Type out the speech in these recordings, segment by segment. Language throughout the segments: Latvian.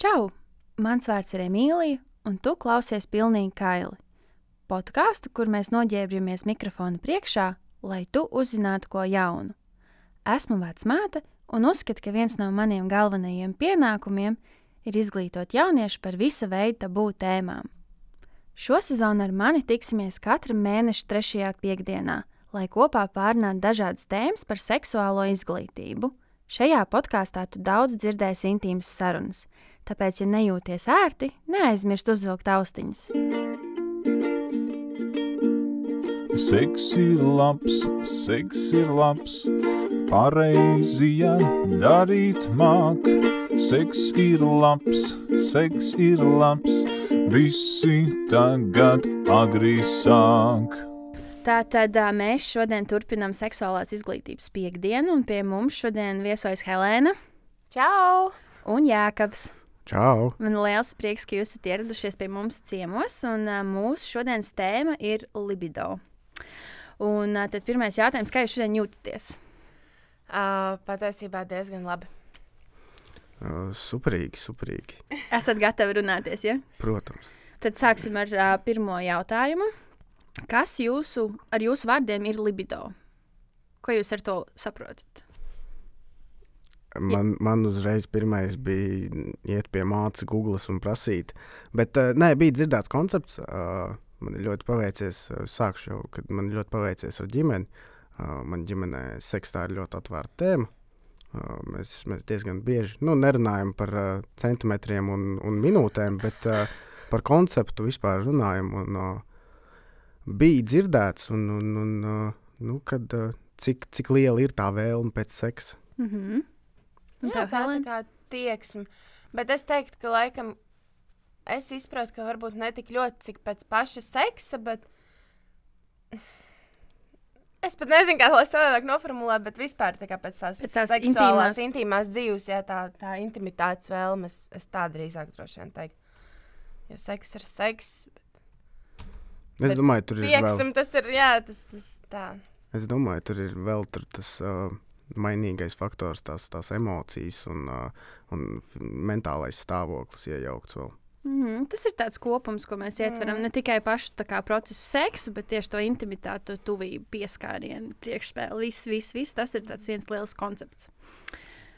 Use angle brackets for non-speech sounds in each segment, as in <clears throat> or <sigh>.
Čau! Mans vārds ir Emīlija, un tu klausies pilnīgi kaili. Podkāstu, kur mēs noģērbjamies mikrofona priekšā, lai tu uzzinātu ko jaunu. Esmu vecmāte un uzskatu, ka viens no maniem galvenajiem pienākumiem ir izglītot jauniešu par visa veida tabū tēmām. Šo sezonu ar mani tiksimies katra mēneša trešajā piekdienā, lai kopā pārunātu dažādas tēmas par seksuālo izglītību. Šajā podkāstā tu daudz dzirdēsi intīmas sarunas, tāpēc, ja nejūties ērti, neaizmirst uzvilkt austiņas. Seks ir labs, seks ir labs, pareizi, darīt māk. Seks ir labs, seks ir labs, visi tagad agri sāk. Tātad mēs šodien turpinām seksuālās izglītības piekdienu, un pie mums šodien viesojas Helēna Čau! un Jākabs. Čau! Man liels prieks, ka jūs esat ieradušies pie mums ciemos, un uh, mūsu šodienas tēma ir libido. Un uh, tad pirmais jautājums, kā jūs šodien jūtaties? Uh, patiesībā diezgan labi. Uh, superīgi, superīgi. <laughs> Esat gatavi runāties, ja? Protams. Tad sāksim ar uh, pirmo jautājumu. Kas jūsu, ar jūsu vārdiem ir libido? Ko jūs ar to saprotat? Man, man uzreiz pirmais bija iet pie mācības, Google un prasīt. Bet uh, nē, bija dzirdēts koncepts. Uh, man ļoti paveicies, uh, sākšu jau, kad man ļoti paveicies ar ģimeni. Uh, man ģimenē seksa ir ļoti atvērta tēma. Uh, mēs, mēs diezgan bieži nu, nerunājam par uh, centimetriem un, un minūtēm, bet uh, par konceptu vispār runājam. Un, uh, bija dzirdēts, un, un, un, uh, nu, kad, uh, cik, cik liela ir tā vēlme pēc seksa. Mm -hmm. Un Jā, tev, tā ir Helēna? kā tieksme. Bet es teiktu, ka laikam es izprotu, ka varbūt ne tik ļoti, cik pēc paša seksa, bet es pat nezinu, kā to savādāk noformulēt, bet vispār tā kā pēc tās, Pēc tās intīmās- intīmās dzīves, jā, tā, tā intimitātes vēlmes, es tā drīzāk droši vien teiktu. Jo seks ir seks, Es Bet domāju, tur ir vēl, tieksme tas ir, jā, tas, tas tā. es domāju, tur ir vēl tur tas uh, mainīgais faktors, tās, tās emocijas un, uh, un mentālais stāvoklis iejaukts vēl. Mm -hmm. Tas ir tāds kopums, ko mēs ietveram. Mm. Ne tikai pašu kā, procesu seksu, bet tieši to intimitāti, to tuvību, pieskārienu, priekšspēli. Viss, viss, viss tas ir viens liels koncepts.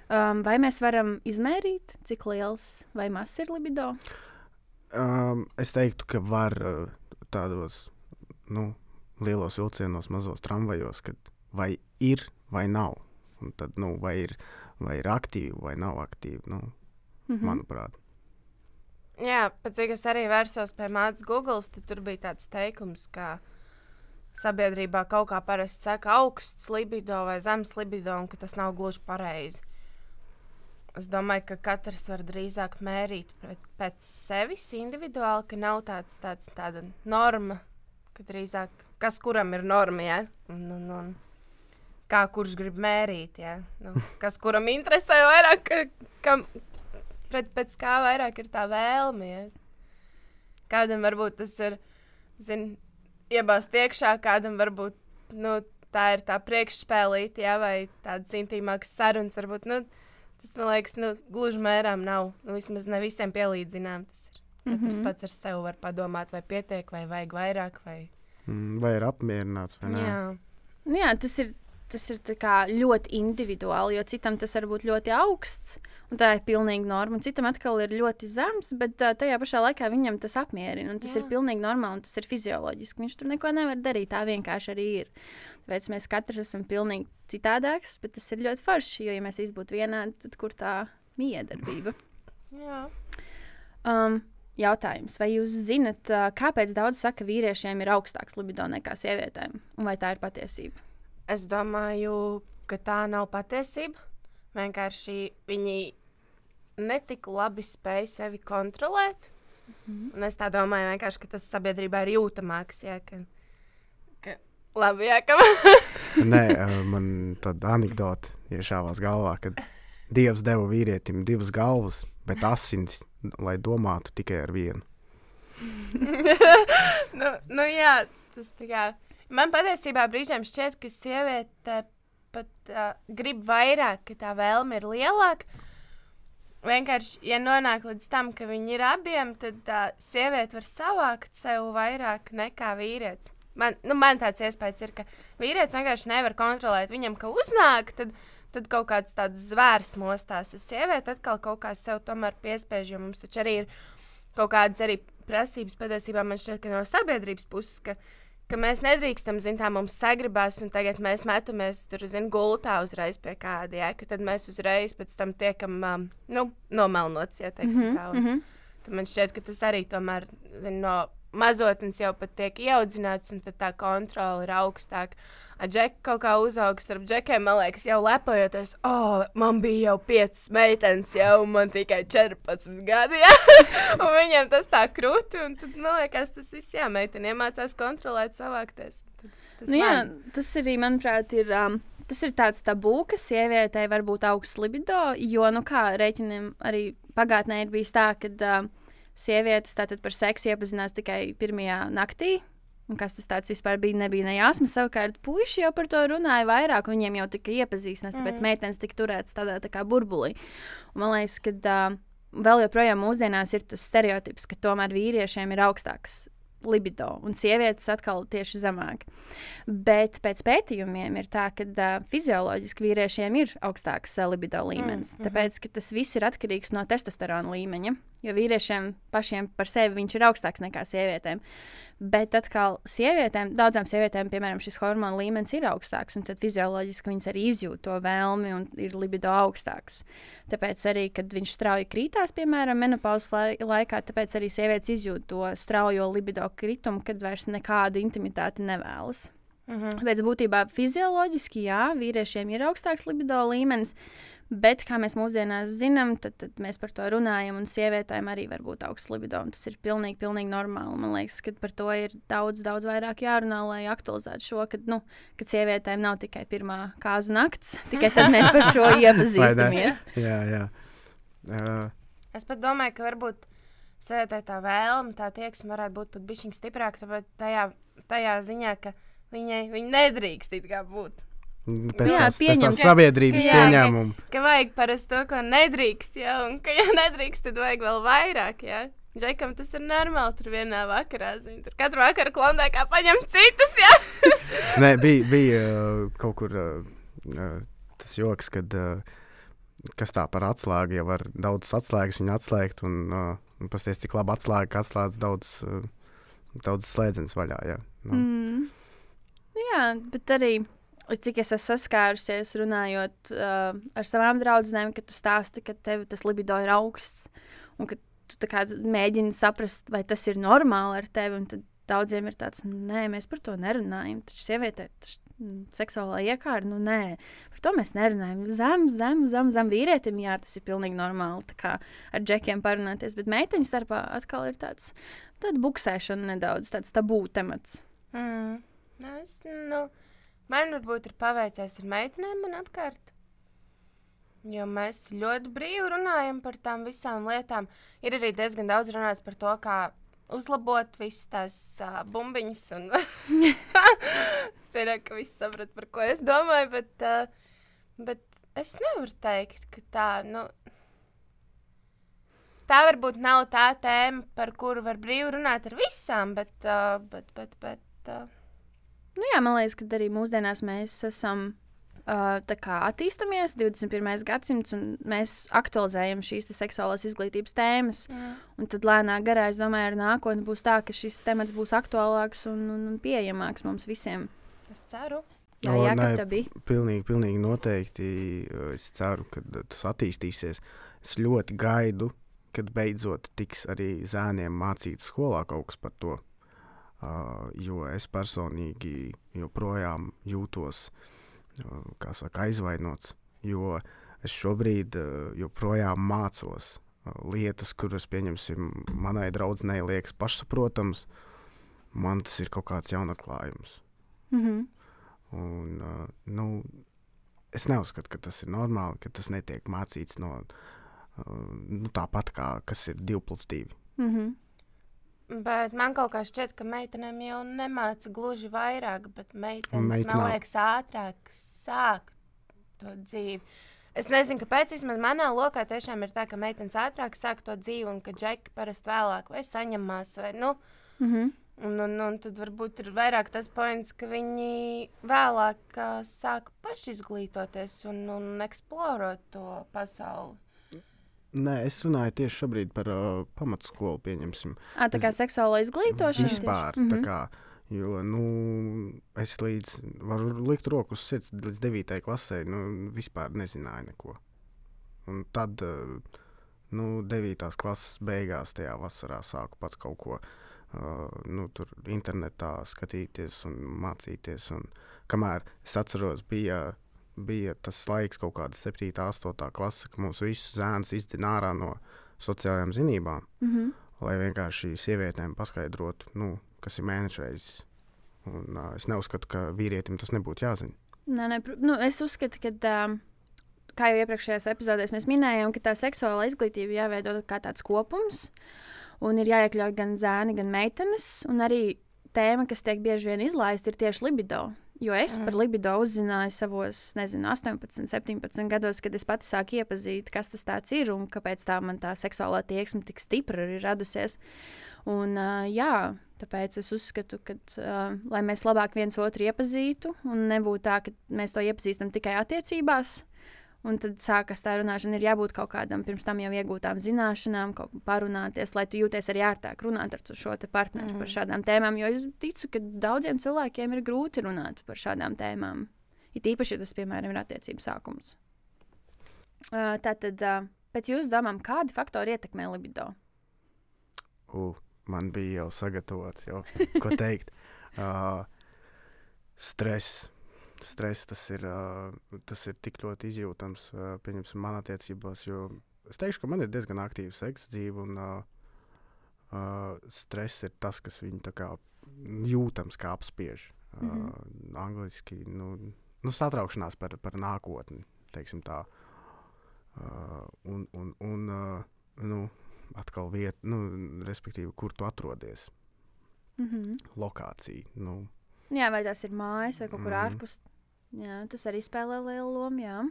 Um, vai mēs varam izmērīt, cik liels vai mazs ir libido? Um, es teiktu, ka var uh, tādos nu, lielos vilcienos, mazos tramvajos, kad vai ir vai nav. Un tad, nu, vai, ir, vai ir aktīvi vai nav aktīvi, nu, Mm mm. manuprāt. Jā, pēc cik es arī vērsos pie mātes Google, tad tur bija tāds teikums, ka sabiedrībā kaut kā parasti saka augsts libido vai zems libido, un ka tas nav gluži pareizi. Es domāju, ka katrs var drīzāk mērīt pēc sevis individuāli, ka nav tāds, tāds tāda norma, ka drīzāk kas kuram ir norma, ja? un, un, un kā kurš grib mērīt, ja? nu, kas kuram interesē vairāk, ka, kam, pret, pēc kā vairāk ir tā vēlme. Ja? Kādam varbūt tas ir, zin, iebāzt iekšā, kādam varbūt nu, tā ir tā priekšspēlīte, ja? vai tādas intīmākas sarunas. Varbūt, nu, tas man liekas, nu, gluži mērām nav. Nu, vismaz ne visiem pielīdzinām. Tas ir. Katrs mm. -hmm. pats ar sevi var padomāt, vai pietiek, vai vajag vairāk. Vai... Mm, Vai ir apmierināts vai nē? Jā, Nu, jā, tas ir, tas ir ļoti individuāli, jo citam tas var būt ļoti augsts, un tā ir pilnīgi norma. un Citam atkal ir ļoti zems, bet uh, tajā pašā laikā viņam tas apmierina. un Tas jā. ir pilnīgi normāli un tas ir fizioloģiski. Viņš tur neko nevar darīt. Tā vienkārši arī ir. Tāpēc mēs katrs esam pilnīgi citādāks, bet tas ir ļoti forši. Jo, ja mēs visi būtu vienādi, tad kur tā miedarbība? jā. Um, jautājums, vai jūs zinat, kāpēc daudz saka, ka vīriešiem ir augstāks libido nekā sievietēm? Un vai tā ir patiesība? Es domāju, ka tā nav patiesība. Vienkārši viņi netik labi spēj sevi kontrolēt. Mm -hmm. Un es tā domāju, vienkārši, ka tas sabiedrībā ir jūtamāks. Jā, ka, ka, labi, jā, ka <laughs> Nē, man tāda anekdote iešāvās galvā, kad Dievs deva vīrietim divas galvas, bet asins, lai domātu tikai ar vienu. <laughs> nu, nu, jā, tas tā kā. Man patiesībā brīžiem šķiet, ka sieviete pat uh, grib vairāk, ka tā vēlme ir lielāka. vienkārši, ja nonāk līdz tam, ka viņi ir abiem, tad tā uh, sieviete var savākt sev vairāk nekā vīrietis. Man, nu, man tāds iespējas ir, ka vīrietis vienkārši nevar kontrolēt viņam, ka uznāk, tad, tad kaut kāds tāds zvērs mostās. Sieviete atkal kaut kā sev tomēr piespiež, jo mums taču arī ir kaut kādas arī prasības patiesībā man šķiet, ka no sabiedrības puses, ka, ka mēs nedrīkstam, zinām, tā mums sagribās, un tagad mēs metamies tur, zinām, gultā uzreiz pie kāda, ja, ka tad mēs uzreiz pēc tam tiekam, um, nu, nomelnots, ja teiksim Mhm, tā. Un, mm -hmm. Tad man šķiet, ka tas arī tomēr, zin, no mazotnes jau pat tiek ieaudzināts, un tā kontrole ir augstāka. Ar džeku kaut kā uzauga starp džekiem, man liekas, jau lepojoties, oh, man bija jau piecas meitenes, jau man tikai 14 gadi. Ja? <laughs> un viņiem tas tā krūti, un tad, man liekas, tas viss, jā, meitene iemācās kontrolēt, savākties. Tas Nu, jā, man- tas arī, manuprāt, ir. Um, Tas ir tāds tabū, ka sievietei var būt augsts libido, jo, nu, kā rēķiniem arī pagātnē ir bijis tā, ka uh, sievietes tātad par seksu iepazinās tikai pirmajā naktī. Un kas tas tāds vispār bija? Nebija ne jāsmas. Savukārt, puiši jau par to runāja vairāk, un viņiem jau tika iepazīstināts. Tāpēc mm. meitenes tika turētas tādā tā kā burbulī. Un man liekas, ka uh, vēl joprojām mūsdienās ir tas stereotips, ka tomēr vīriešiem ir augstāks libido, un sievietes atkal tieši zemāk. Bet pēc pētījumiem ir tā, ka uh, fizioloģiski vīriešiem ir augstāks uh, libido līmenis. Mm, tāpēc ka tas viss ir atkarīgs no testosterona līmeņa. Jo vīriešiem pašiem par sevi viņš ir augstāks nekā sievietēm. Bet atkal, sievietēm, daudzām sievietēm, piemēram, šis hormonu līmenis ir augstāks, un tad fizioloģiski viņas arī izjūt to vēlmi un ir libido augstāks. Tāpēc arī, kad viņš strauji krītās, piemēram, menopauzes lai laikā, tāpēc arī sievietes izjūt to straujo libido kritumu, kad vairs nekādu intimitāti nevēlas. Mm -hmm. Pēc būtībā fizioloģiski, jā, vīriešiem ir augstāks libido līmenis, bet, kā mēs mūsdienās zinām, tad, tad mēs par to runājam, un sievietēm arī var būt augsts libido. Tas ir pilnīgi, pilnīgi normāli. Man liekas, ka par to ir daudz, daudz vairāk jārunā, lai aktualizētu šo, ka, nu, ka sievietēm nav tikai pirmā kāzu nakts, <laughs> tikai tad mēs par šo iepazīstamies. Jā, jā. Uh, Es pat domāju, ka varbūt sievietei tā vēlme, tā tieksme varētu būt pat bišķiņa stiprāka, tāpēc tajā, tajā ziņā, ka viņai viņa nedrīkst it kā būt. Pēc Jā, tās, pēc pieņem- tās sabiedrības Jā, pieņēmuma. Ka vajag parasti to, ko nedrīkst, ja, un ka, ja nedrīkst, tad vajag vēl vairāk, ja. Džekam tas ir normāli, tur vienā vakarā, zini, tur katru vakaru klondēkā paņem citus, ja. <laughs> Nē, bija, bija uh, kaut kur uh, uh, tas joks, kad kas tā par atslēgu, ja var daudz atslēgas viņu atslēgt un, un pasties, cik labi atslēga, ka atslēdz daudz, daudz slēdzenes vaļā. Jā. Nu, Mm. Jā, bet arī. Cik es esmu saskārusies, runājot uh, ar savām draudzenēm, kad tu stāsti, ka tev tas libido ir augsts, un ka tu kā mēģini saprast, vai tas ir normāli ar tevi. tad Daudziem ir tāds, nē, mēs par to nerunājam. Taču sievietē tas seksuālā iekārta, nu nē, par to mēs nerunājam. Zem, zem, zem, zem vīrietim, jā, tas ir pilnīgi normāli. Ar džekiem parunāties, bet meiteņu starpā atkal ir tāds, buksēšana nedaudz, tāds tabū temats. Mm. Nu, es, nu, man varbūt ir paveicies ar meitenēm man apkārt. Jo mēs ļoti brīvi runājam par tām visām lietām. Ir arī diezgan daudz runāts par to, kā uzlabot visas tās uh, bumbiņas. Un <laughs> es pieņemu, ka visi saprot, par ko es domāju, bet, uh, bet es nevaru teikt, ka tā. Nu, Tā varbūt nav tā tēma, par kuru var brīvi runāt ar visām, bet, uh, bet, bet, bet uh, Nu, jā, man liekas, ka arī mūsdienās mēs esam uh, tā kā attīstāmies, 21. gadsimts, un mēs aktualizējam šīs te seksuālās izglītības tēmas. mm. Un tad lēnāk garā, es domāju, ar nākotni būs tā, ka šis temats būs aktuālāks un, un, un pieejamāks mums visiem. es ceru. Jā, O, jā nē, kā tā bija. Pilnīgi, pilnīgi noteikti. Es ceru, ka tas attīstīsies. Es ļoti gaidu, kad beidzot tiks arī zēniem mācīts skolā kaut kas par to. Uh, jo es personīgi joprojām jūtos uh, saka, aizvainots. Jo es šobrīd uh, joprojām mācos lietas, kuras, pieņemsim, manai draudzenei liekas pašsaprotamas. Man tas ir kaut kāds jaunatklājums. Mhm. Un, uh, nu, es neuzskatu, ka tas ir normāli, ka tas netiek mācīts no nu, tāpat kā kas ir 2 plus 2. Mhm. Bet man kaut kā šķiet, ka meitenēm jau nemāca gluži vairāk, bet meitenes, Meitenām. man liekas, ātrāk sāk to dzīvi. Es nezinu, kāpēc. Vismaz manā lokā tiešām ir tā, ka meitenes ātrāk sāk to dzīvi, un ka džeki parasti vēlāk vai saņemās. Vai, nu, Mm -hmm. un, un, un tad varbūt ir vairāk tas points, ka viņi vēlāk uh, sāk paši izglītoties un, un eksplorēt to pasauli. Nē, es runāju tieši šobrīd par uh, pamatskolu, pieņemsim. À, tā kā Es- seksuāla izglītošana. Vispār. tā Mhm. Kā, jo nu, es līdz, varu likt roku uz sirds līdz 9. klasē, nu, vispār nezināju neko. Un tad, uh, nu, 9. klases beigās, tajā vasarā sāku pats kaut ko. Uh, nu, tur internetā skatīties un mācīties. Un, kamēr es atceros, bija, bija tas laiks, kaut kāda 7, 8 klase, kad mums visus zēnus izdzina ārā no sociālajām zinībām Mhm. lai vienkārši sievietēm paskaidrotu, nu, kas ir mēnešreizes. Un, uh, es neuzskatu, ka vīrietim tas nebūtu jāzina. Nē, nē, nu, es uzskatu, ka, um, kā jau iepriekšējās epizodēs mēs minējām, ka tā seksuālā izglītība jāveido kā tāds kopums. Un ir jāiekļauj gan zēni, gan meitenes. Un arī tēma, kas tiek bieži vien izlaista, ir tieši libido. Jo es mm. par libido uzzināju savos, nezinu, 18, 17 gados, kad es pati sāku iepazīt, kas tas ir un kāpēc tā man tā seksuālā tieksme tik stipra ir radusies. Un, uh, jā, tāpēc es uzskatu, ka, uh, lai mēs labāk viens otru iepazītu, un nebūtu tā, ka mēs to iepazīstam tikai attiecībās, un tad sākas tā runāšana, ir jābūt kaut kādam pirms tam jau iegūtām zināšanām, kaut kā parunāties, lai tu jūties arī ērtāk runāt ar šo te partneri mm. par šādām tēmām. Jo es ticu, ka daudziem cilvēkiem ir grūti runāt par šādām tēmām. It īpaši, ja tas, piemēram, ir attiecību sākums. Uh, Tātad, uh, pēc jūsu domām, kādi faktori ietekmē libido? Uh, man bija jau sagatavots, jau, ko <laughs> teikt. Uh, stress. Stress tas ir, uh, tas ir tik ļoti izjūtams, uh, pieņemsim, man attiecībās. Jo es teikšu, ka man ir diezgan aktīva seksa dzīve, un uh, uh, stress ir tas, kas viņu tā kā jūtams, kā apspiež. Uh, mm -hmm. Angliski nu, nu, satraukšanās par, par nākotni, teiksim tā. Uh, un, un, un uh, nu, atkal vieta, nu, respektīvi, kur tu atrodies, Mm -hmm. lokācija. Nu, Jā, vai tas ir mājas vai kaut kur Mhm. ārpus. Jā, tas arī spēlē lielu lomu. Jā.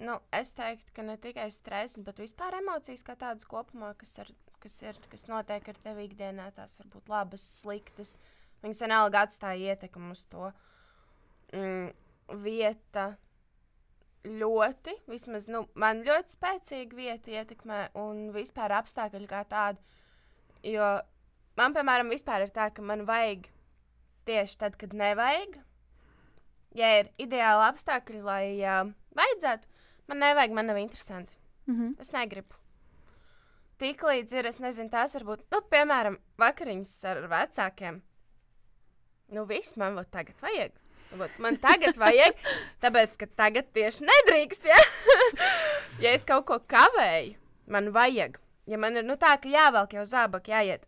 Nu, es teiktu, ka ne tikai stress, bet vispār emocijas kā tādas kopumā, kas, ar, kas, ir, kas notiek ar tevi ikdienā, tās var būt labas, sliktas. Viņas vienalga atstāja ietekmi uz to. Mm, vieta ļoti, vismaz nu, man ļoti spēcīga vieta ietekmē, un vispār apstākļi kā tādi. Jo man, piemēram, ir tā, ka man vajag tieši tad, kad nevajag. Ja ir ideāli apstākļi, lai uh, vajadzētu, man nevajag, man nav interesanti. Mm -hmm. Es negribu. Tiklīdz ir, es nezinu, tās varbūt, nu, piemēram, vakariņas ar vecākiem. Nu, viss man vot tagad vajag. Vot man tagad vajag, <laughs> tāpēc, ka tagad tieši nedrīkst. Ja, <laughs> ja es kaut ko kavēju, man vajag. Ja man ir nu, tā, ka jāvelk jau zābaki, jāiet.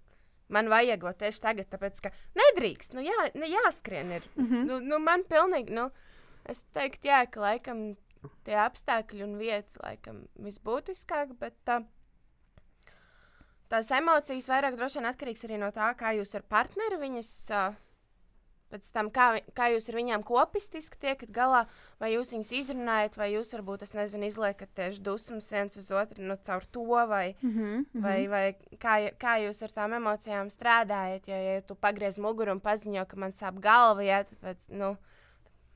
Man vajag to tieši tagad, tāpēc, ka nedrīkst. Nu, jā, ne, jāskrien. Ir. Mm -hmm. nu, nu, man pilnīgi, nu, es teiktu, jā, ka laikam tie apstākļi un vieta, laikam, visbūtiskāk, bet tā, tās emocijas vairāk droši vien atkarīgs arī no tā, kā jūs ar partneri viņas. Uh, Pēc tam, kā, kā jūs ar viņiem kopistiski tiekat galā, vai jūs viņus izrunājat, vai jūs varbūt, es nezinu, izliekat tieši dusmas viens uz otru nu, caur to, vai, Mm -hmm. vai, vai kā, kā jūs ar tām emocijām strādājat. Jo, ja tu pagriez muguru un paziņo, ka man sāp galva, jā, tad pēc, nu,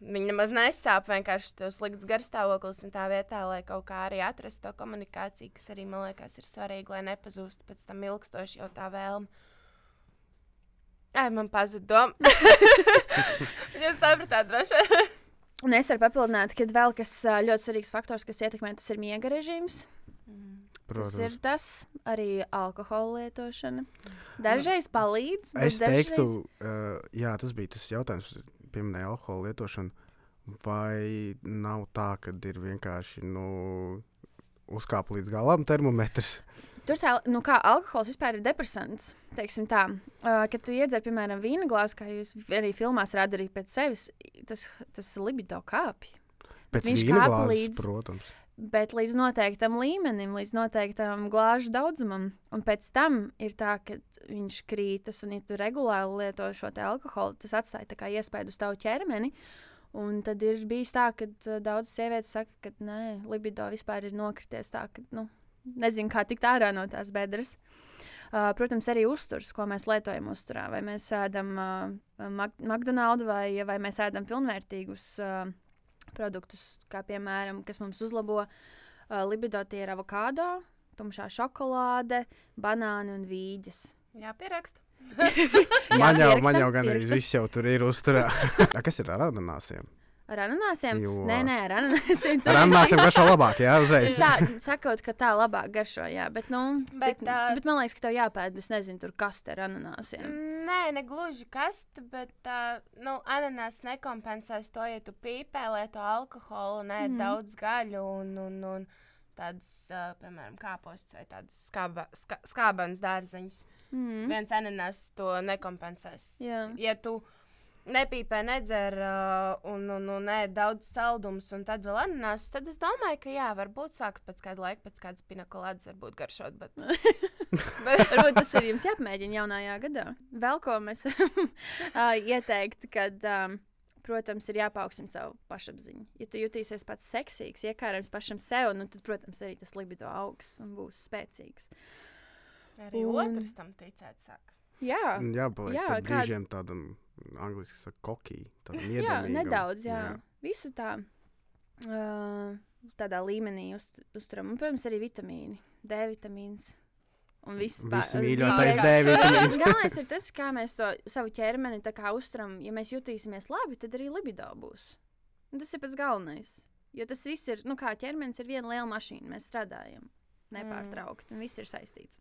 viņa nemaz nesāp. Vienkārši tas slikts garstāvoklis un tā vietā, lai kaut kā arī atrastu to komunikāciju, kas arī man liekas ir svarīgi, lai nepazūstu pēc tam ilgstoši jau tā vēlme. Ai, man pazuda doma. Jūs sapratāt, droši vien. Un es varu papildināt, ka vēl kas ļoti svarīgs faktors, kas ietekmē, tas ir miega režīms. protams. Tas ir tas, arī alkohola lietošana. Dažreiz palīdz. bet Es dažreiz... teiktu, uh, jā, tas bija tas jautājums, pieminēja alkohola lietošanu. Vai nav tā, ka ir vienkārši nu, uzkāpa līdz galam termometrs? Tur tā, nu kā alkohols vispār ir depresants. Teiksim tā, uh, kad tu iedzer, piemēram, vīna glāzi, kā jūs arī filmās redzat, arī pēc sevis, tas, tas libido kāpj. Pēc Viņš kāpa glāzes, līdz- protams. Bet līdz noteiktam līmenim, līdz noteiktam glāžu daudzumam. Un pēc tam ir tā, ka viņš krītas, un ja tu regulāri lieto šo alkoholu, tas atstāja iespaidu uz tavu ķermeni. Un tad ir bijis tā, ka daudzas sievietes saka, ka nē, libido vispār ir nokrities tā, ka nu, nezinu, kā tikt ārā no tās bedres. Uh, protams, arī uzturs, ko mēs lietojam uzturā. Vai mēs ēdam uh, Mag McDonald's vai, vai mēs ēdam pilnvērtīgus uh, produktus, kā piemēram, kas mums uzlabo uh, libido, tie ir avokado, tumšā šokolāde, banāni un vīģes. Jā, pierakst. <laughs> Man jau, man jau gan arī viss jau tur ir uzturā. <laughs> A, kas ir ar ananāsiem? Ar ananāsiem? Jo. Nē, nē, ar ananāsiem. Ar <laughs> ananāsiem garšo labāk, jā, uzreiz. Tā, sakot, ka tā labāk garšo, jā, bet, nu, Bet, cik, ā, bet man liekas, ka tev jāpēd, es nezinu, tur kas te ar ananāsiem. Nē, ne gluži kasta, bet uh, nu, ananās nekompensēs to, ja tu pīpē lieto alkoholu, nē, mm. daudz gaļu un, un, un tādas, uh, piemēram, kāpostus vai tādas skāba, ska, skābenes dārzeņus. Mm. Viens ananās to nekompensēs. Jā. Ja tu nepīpē, nedzer uh, un, un, un nē, daudz saldumus, un tad vēl ananās, tad es domāju, ka jā, varbūt sākt pēc kāda laika, pēc kādas pinakolādes, varbūt garšot. Bet, <laughs> bet, Varbūt tas ir jums jāpamēģina jaunajā gadā. Vēl ko mēs varam <laughs> ā, ieteikt, kad, um, protams, ir jāpaukstina savu pašapziņu. Ja tu jutīsies pats seksīgs, iekārojams pašam sev, nu, tad, protams, arī tas libido augs un būs spēcīgs. arī Un- otrs tam ticēt sāk. Jā, Jā, paliek Jā, jā kād- brīžiem tādam, angliski saka, kokī. Jā nedaudz, jā. jā. Visu tā. Uh, tādā līmenī uz, uzturam. Un, protams, arī vitamīni. D vitamīns. Un viss zīmē- D vitamīns. <laughs> Galvenais ir tas, kā mēs to savu ķermeni uzturam. Ja mēs jutīsimies labi, tad arī libido būs. Un tas ir pats galvenais. Jo tas viss ir, nu, kā ķermenis ir viena liela mašīna. Mēs strādājam nepārtraukti, un viss ir saistīts.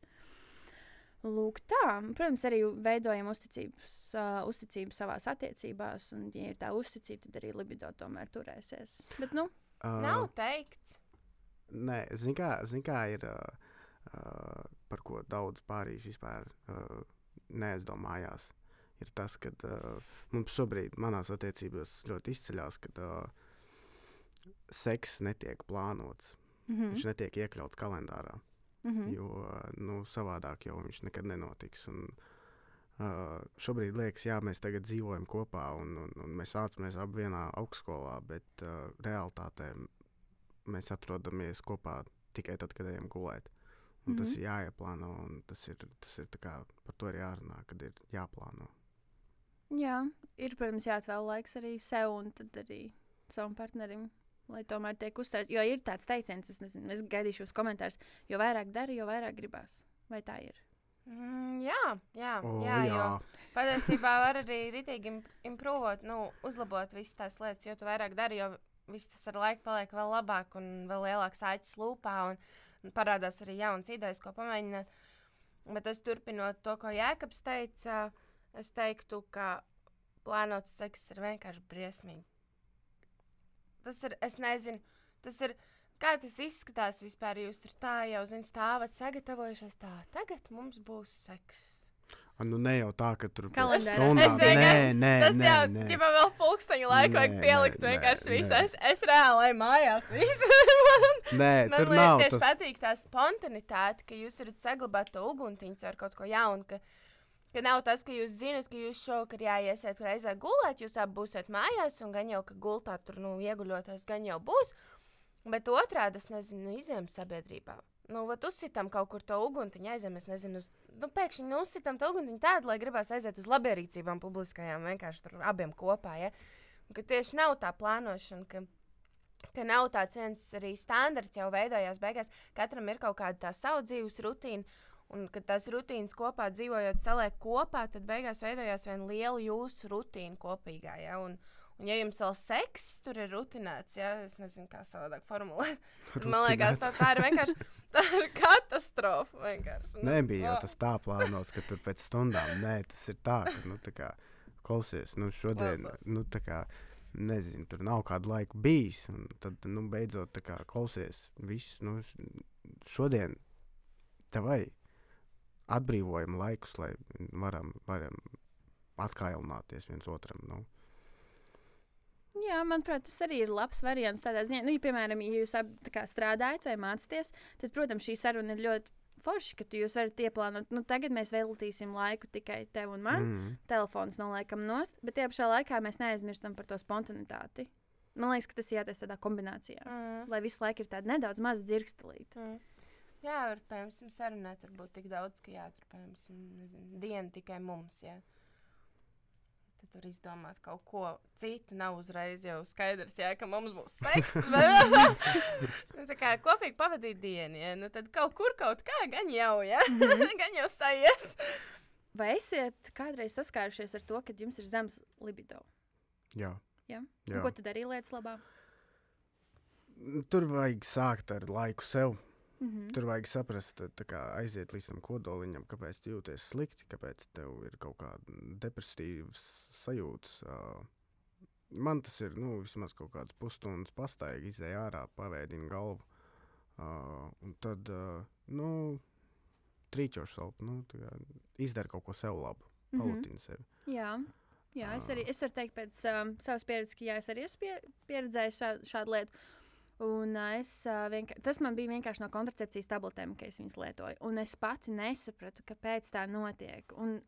Lūk, tā. Protams, arī veidojam uzticības, uh, uzticību savā attiecībās, un, ja ir tā uzticība, tad arī libido tomēr turēsies. Bet, nu, Uh, Nav teikts. Nē, zini, kā, zin kā ir, uh, uh, par ko daudz pārīši vispār uh, neaizdomājās. Ir tas, ka uh, mums šobrīd, manās attiecībās, ļoti izceļas, ka uh, seks netiek plānots. mm -hmm. Viņš netiek iekļauts kalendārā, Mm -hmm. jo nu, savādāk jau viņš nekad nenotiks. Un, uh, šobrīd liekas, jā, mēs tagad dzīvojam kopā un, un, un mēs mācāmies abi vienā augstskolā, bet uh, realitātē mēs atrodamies kopā tikai tad, kad ejam gulēt. Un mm -hmm. Tas Mhm. ir jāieplāno, un tas ir, tas ir tā kā, par to ir jārunā, kad ir jāplāno. Jā, ir, protams, jāatvēl laiks arī sev un tad arī savam partnerim. Lai tomēr tiek uzsvērts, jo ir tāds teiciens, es nezinu, es gaidīšu uz komentārus, jo vairāk dari, jo vairāk gribās. Vai tā ir? Mm, jā, jā, O, jā, jā. jo patiesībā var arī rītīgi im- improvot, nu, uzlabot visas tās lietas, jo tu vairāk dari, jo viss tas ar laiku paliek vēl labāk un vēl lielāks āķis lūpā un, un parādās arī jaunas idejas, ko pamēģināt. Bet es turpinot to, ko Jēkabs teica, es teiktu, ka plānots seks ir vienkārši briesmīgi. Tas ir, es nezinu, tas ir. Kā tas izskatās vispār? Jūs tur tā jau zināt, stāvat sagatavojušies. Tā, tagad mums būs seks. A, Nu, ne jau tā, ka tur Kalendārā stundām- Es Nē, nē, tas nē, jau nē. ķipa vēl pulksteņa laiku vajag pielikt nē, vienkārši visu. Es, es reāli mājās visu. <laughs> Nē, Man tur liekas, nav tieši tas. patīk tā spontanitāte, ka jūs varat saglabāt to uguntiņu ar kaut ko jaunu. Ka, ka nav tas, ka jūs zinat, ka jūs šovakar jāiesiet reizē gulēt, jūs abi būsiet mājās, un gan jau, ka gultā tur nu, ieguļoties, gan jau būs. Bet otrādi, es nezinu, nu, izējām sabiedrībā. Nu, vat uzsitam kaut kur to uguntiņu, aizējām, es nezinu, uz, nu, pēkšņi nu, uzsitam to uguntiņu tādu, lai gribās aiziet uz labierīcībām publiskajām, vienkārši tur abiem kopā. Ja? Un, ka tieši nav tā plānošana, ka ka nav tāds viens arī standarts jau veidojās beigās. Katram ir kaut kāda tā savu dzīves rutīna. Un, kad tās rutīnas kopā dzīvojot, saliek kopā, tad beigās veidojās viena liela jūsu rutīna kopīgā. Ja? Un, un, ja jums vēl seks tur ir rutinēts, ja es nezinu, kā savādāk formulēt, tad <laughs> man liekas, tā, tā ir vienkārši tā ir katastrofa. vienkārši. Nu, Nebija jau tas tā plānots, ka tur pēc stundām. Nē, tas ir tā, ka, nu, tā kā, klausies, nu, šodien, Klausos. nu, tā kā, nezinu, tur nav kādu laiku bijis. Tad, nu, beidzot, tā kā, klausies, viss, nu, šodien tevai atbrīvojam laikus, lai varam, varam atkailināties viens otram. Nu. Jā, manuprāt, tas arī ir labs variants. Tādā ziņā, nu, ja, piemēram, ja jūs tā kā strādājat vai mācāties, tad, protams, šī saruna ir ļoti forši, ka jūs varat ieplānot. Nu, tagad mēs veltīsim laiku tikai tev un man. Mm. Telefons noliekam nost, bet tajā pašā laikā mēs neaizmirstam par to spontanitāti. Man liekas, ka tas jātaisa tādā kombinācijā. Mm. Lai visu laiku ir tāda nedaudz maza dzirkstelīte. Mm. Jā, var, piemēram, sarunāt, varbūt tik daudz, ka jā, tur, piemēram, diena tikai mums. Jā. Tad tur izdomāt kaut ko citu. Nav uzreiz jau skaidrs, jā, ka mums būs seks. <laughs> bet- nu, tā kā kopīgi pavadīt dienu, jā, nu, tad kaut kur kaut kā gan jau, jā, <laughs> gan jau sajies. Vai esat kādreiz saskārušies ar to, ka jums ir zems libido? Jā. Ja? Jā. Un Ko tu darīji lietas labā? Tur vajag sākt ar laiku sev. Mm -hmm. Tur vajag saprast, kā aiziet līdz tam kodoliņam, kāpēc tu jūties slikti, kāpēc tev ir kaut kāda depresīvas sajūtas. ā. Man tas ir nu, vismaz kaut kāds pusstundas pastaigā, izēja ārā, pavēdina galvu. ā, Un tad, ā, nu, trīčoši savu, nu, izdara kaut ko sev labu, Mhm. palutina sevi. Jā. Jā, es arī es varu teikt, pēc um, savas pieredzes, ka jā, es arī esmu pie, pieredzējis šā, šādu lietu. Un, uh, es, uh, vienka, tas man bija vienkārši no kontracepcijas tabletēm, ka es viņas lietoju. Un es pati nesapratu, kāpēc tā notiek. Un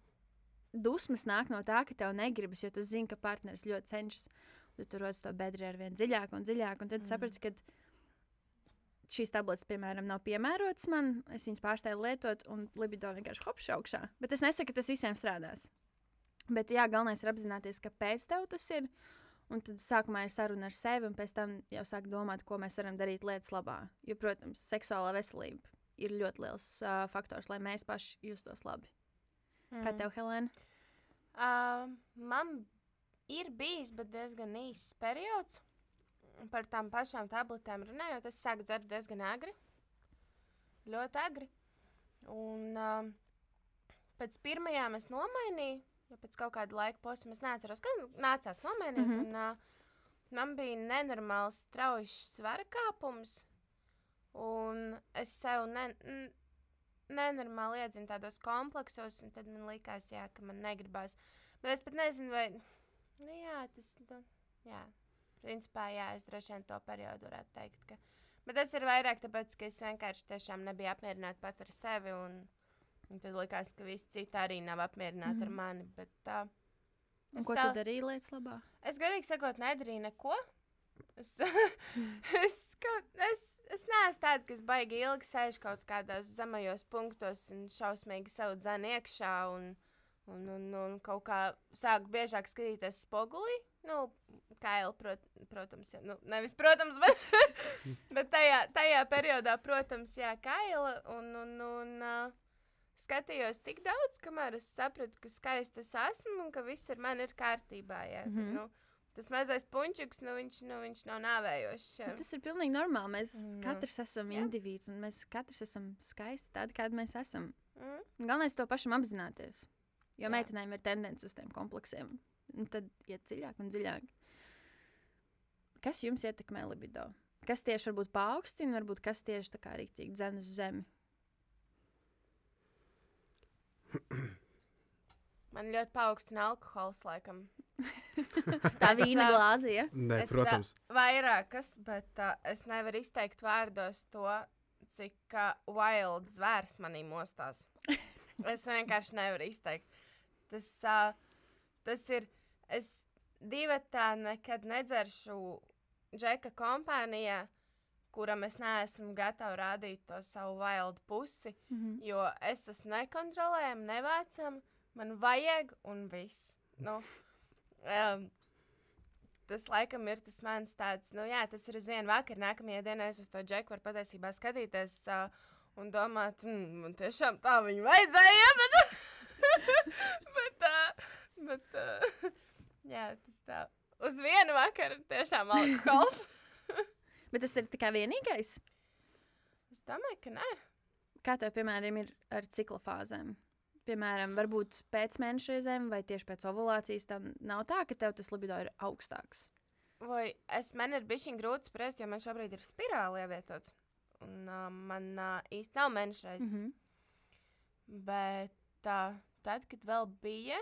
dusmas nāk no tā, ka tev negribas, jo tu zini, ka partneris ļoti cenšas. Tu rodas to bedri ar vien dziļāk un dziļāk. Un tad mm. saprati, ka šīs tabletes, piemēram, nav piemērotas man. Es viņas pārstāju lietot, un libido vienkārši hopš augšā. Bet es nesaku, ka tas visiem strādās. Bet jā, galvenais ir apzināties, kāpēc tev tas ir. Un tad sākumā ir saruna ar sevi, un pēc tam jau sāk domāt, ko mēs varam darīt lietas labā. Jo, protams, seksuālā veselība ir ļoti liels uh, faktors, lai mēs paši justos labi. Mm. Kā tev, Helēna? Uh, man ir bijis, diezgan īss periods. Par tām pašām tabletēm runājot, es sāku dzert diezgan agri. Ļoti agri. Un uh, pēc pirmajām es nomainīju, jo pēc kaut kāda laika posma es neatceros, kad nācās nomainīt. Mm. -hmm. un, uh, man bija nenormāls strauji svara kāpums. Un es sev ne, nenormāli iedzinu tādos kompleksos, un tad man likās, jā, ka man negribās. Bet es pat nezinu, vai. Nu, jā, tas. Nu, jā, principā, jā, es droši vien to periodu varētu teikt. Ka... Bet tas ir vairāk tāpēc, ka es vienkārši tiešām nebiju apmierināta pat ar sevi. Un, un tad likās, ka visi citi arī nav apmierināti mm ar mani. Bet, uh, Un ko tu darīji lietas labā? Es godīgi sakot, nedarīju neko. Es, <laughs> es, kaut, es, es neesmu tāda, kas baigi ilgi sēž kaut kādos zemajos punktos un šausmīgi savu dzēnu iekšā. Un, un, un, un kaut kā sāku biežāk skatīties spogulī. Nu, Kaila, prot, protams, ja, nu, nevis, protams, bet, <laughs> bet tajā, tajā periodā, protams, jā, Kaila. Un, un, un, uh, skatījos tik daudz, kamēr es sapratu, ka skaisti es esmu un ka viss ar mani ir kārtībā. Jā, mm Mhm. -hmm. nu, tas mazais puņķis, nu, viņš, nu, viņš nav nāvējošs. Bet Tas ir pilnīgi normāli. Mēs Nu. katrs esam Jā. indivīds, un mēs katrs esam skaisti tādi, kādi mēs esam. Mm. Galvenais to pašam apzināties. Jo Jā. meitenēm ir tendence uz tiem kompleksiem. Un tad iet dziļāk un dziļāk. Kas jums ietekmē libido? Kas tieši varbūt paaugstina, varbūt kas tieši tā kā rīktīgi dzen uz zemi? Man ļoti paaugstina alkohols, laikam. <laughs> Tā Es, vīna glāze, ja? Nē, Es, protams, Vairākas, bet uh, es nevaru izteikt vārdos to, cik uh, wild zvērs manī mostās. <laughs> Es vienkārši nevaru izteikt. Tas, uh, tas ir. Es divi tā nekad nedzeršu džeka kompānijā, kuram es neesmu gatava rādīt to savu wild pusi, mm -hmm. jo es esmu nekontrolējama, nevācama, man vajag un viss. Nu, um, tas laikam ir tas mans tāds, nu jā, tas ir uz vienu vakaru. Nākamajā dienā es uz to džeku varu patiesībā skatīties uh, un domāt, mm, man tiešām tā viņa vajadzēja, bet, <laughs> bet, uh, bet uh, jā, tas tā. Uz vienu vakaru tiešām alkohols. <laughs> Bet tas ir tikai vienīgais. es domāju, ka nē. Kā tev, piemēram, ir ar cikla fāzēm? Piemēram, varbūt pēc mēneša reizēm vai tieši pēc ovulācijas. Tam nav tā, ka tev tas libido ir augstāks. Vai es man ir bijis grūti spriest, jo man šobrīd ir spirāli ievietot. Un uh, man uh, īsti nav mēnešreiz. Mm. -hmm. Bet uh, tad, kad vēl bija,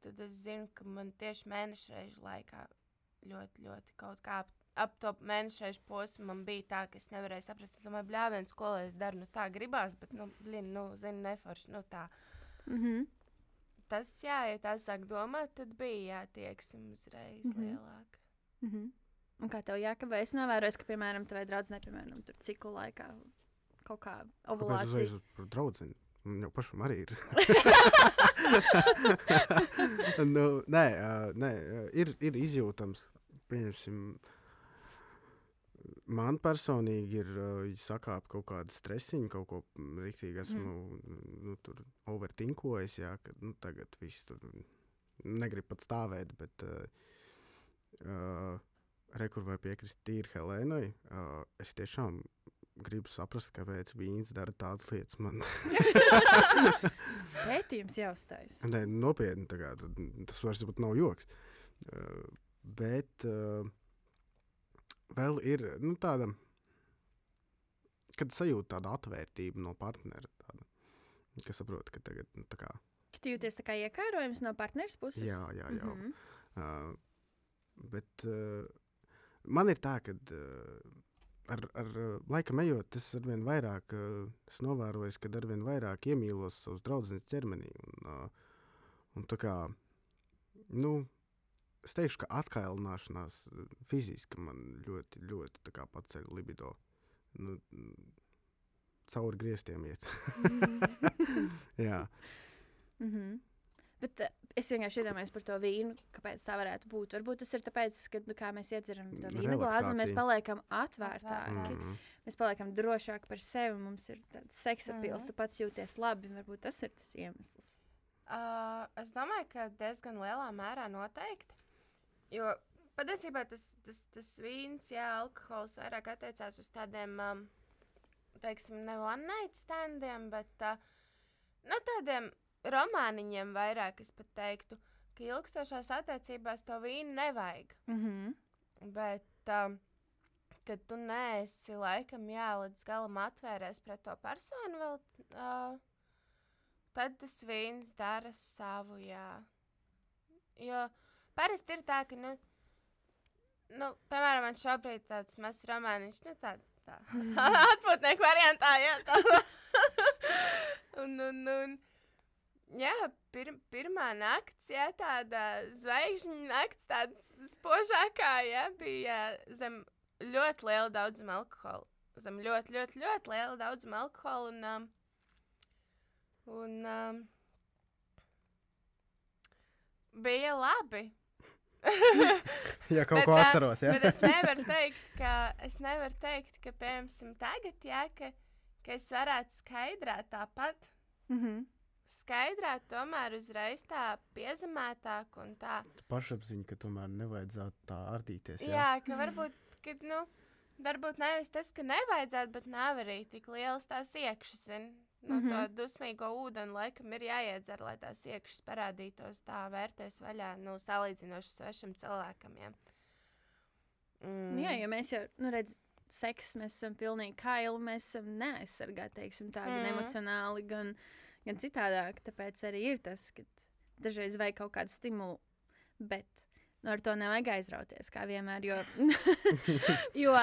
tad es zinu, ka man tieši mēneša reižu laikā ļoti, ļoti kaut kā ap to mēnešu posmu man bija tā, ka es nevarēju saprast, domāju, bļāviens, ko lai es daru. Nu, tā gribās, bet, nu, blin, nu, zini, neforši. Nu, tā. Mm -hmm. Tas, jā, ja tā sāk domāt, tad bija jātieksim uzreiz mm Mhm. -hmm. lielāka. Mm -hmm. Un kā tev jāka, vai es novēroju, ka, piemēram, tavai draudzene, piemēram, tur ciklu laikā kaut kā ovulācija. par draugu? Man jau pašam arī ir. <laughs> nu, nē, uh, nē uh, ir, ir izjūtams. Pieņemsim, man personīgi ir uh, sakāp kaut kāda stresiņa, kaut ko rīktīgi esmu mm. nu, tur overtinkojis, jā, ka nu, tagad viss tur negrib pat stāvēt, bet uh, uh, rekur var piekrist tīri Helēnai. Uh, es tiešām gribu saprast, kāpēc viņas dara tādas lietas. Man <laughs> Pētījums jāuztais. Nē, nopietni kā, tas vairs nav joks. Uh, bet uh, vēl ir nu, tāda, kad sajūta tāda atvērtība no partnera. Tāda, kas saprot, ka tagad nu, tā kā, Ka tu jūties tā kā iekērojams no partneres puses? jā, jā, jā. Mhm. Uh, bet uh, man ir tā, ka uh, ar, ar laikam ejot, es arvien vairāk uh, es novēroju, ka arvien vairāk iemīlos savus draugus ķermenī. Un, uh, un tā kā, nu, es teikšu, ka atkailināšanās uh, fiziski man ļoti, ļoti paceļ libido. Nu, mm, cauri griestiem iet. <laughs> jā. Mm -hmm. Bet uh, es vienkārši iedomājos par to vīnu, kāpēc tā varētu būt. Varbūt tas ir tāpēc, ka nu, kā mēs iedzeram to vīnu glāzi, un mēs paliekam atvērtāki. Mm. Mm. Mēs paliekam drošāki par sevi, mums ir tāds seksa pils, Mhm. tu pats jūties labi. un Varbūt tas ir tas iemesls. Uh, es domāju, ka diezgan lielā mērā noteikti. Jo patiesībā tas, tas, tas vīns, jā, alkohols vairāk attiecās uz tādiem, um, teiksim, ne one night standiem, bet uh, no tādiem romāniņiem vairāk es pat teiktu, ka ilgstošās attiecībās to vīnu nevajag. Mm -hmm. Bet, um, kad tu neesi laikam jā, līdz galam atvērties pret to personu, vēl, uh, tad tas vīns dara savu. Jā. Jo parasti ir tā, ka, nu, nu piemēram, man šobrīd tāds mazs romāniņš, nu, tā, tā <laughs> atpūtnieku variantā, jā, tā. <laughs> un, un, un, jā, pir, pirmā nakts, jā, tāda zvaigžņu nakts, tāda spožākā, jā, bija zem ļoti liela daudzuma alkohola. Zem ļoti, ļoti, ļoti liela daudzuma alkohola. Un, um, un um, bija labi. Ja kaut Bet, ko atceros, ja? Bet es nevaru <laughs> teikt, ka, es nevaru teikt, ka piemēram, tagad, jā, ka, ka es varētu skaidrāt tāpat. Mm -hmm. Skaidrāt, tomēr uzreiz tā piezemētāk un tā. Pašapziņa, ka tomēr nevajadzētu tā ardīties. Jā, jā ka varbūt, kad, nu, varbūt nevis tas, ka nevajadzētu, bet nav arī tik liels tās iekšas. No mm -hmm. to dusmīgo ūdeni laikam ir jāiedzer, lai tās iekšas parādītos tā vērtēs vaļā, nu, salīdzinoši svešam cilvēkam. Ja. Mm. Jā, jo mēs jau, nu, redzam, seks, mēs esam pilnīgi kaili, mēs esam neaizsargāti, teiksim, tā, gan Mhm. emocionāli, gan, gan citādāk. Tāpēc arī ir tas, ka dažreiz vajag kaut kādu stimulu, bet nu, ar to nevajag aizrauties, kā vienmēr. Jo, <laughs> <laughs> jo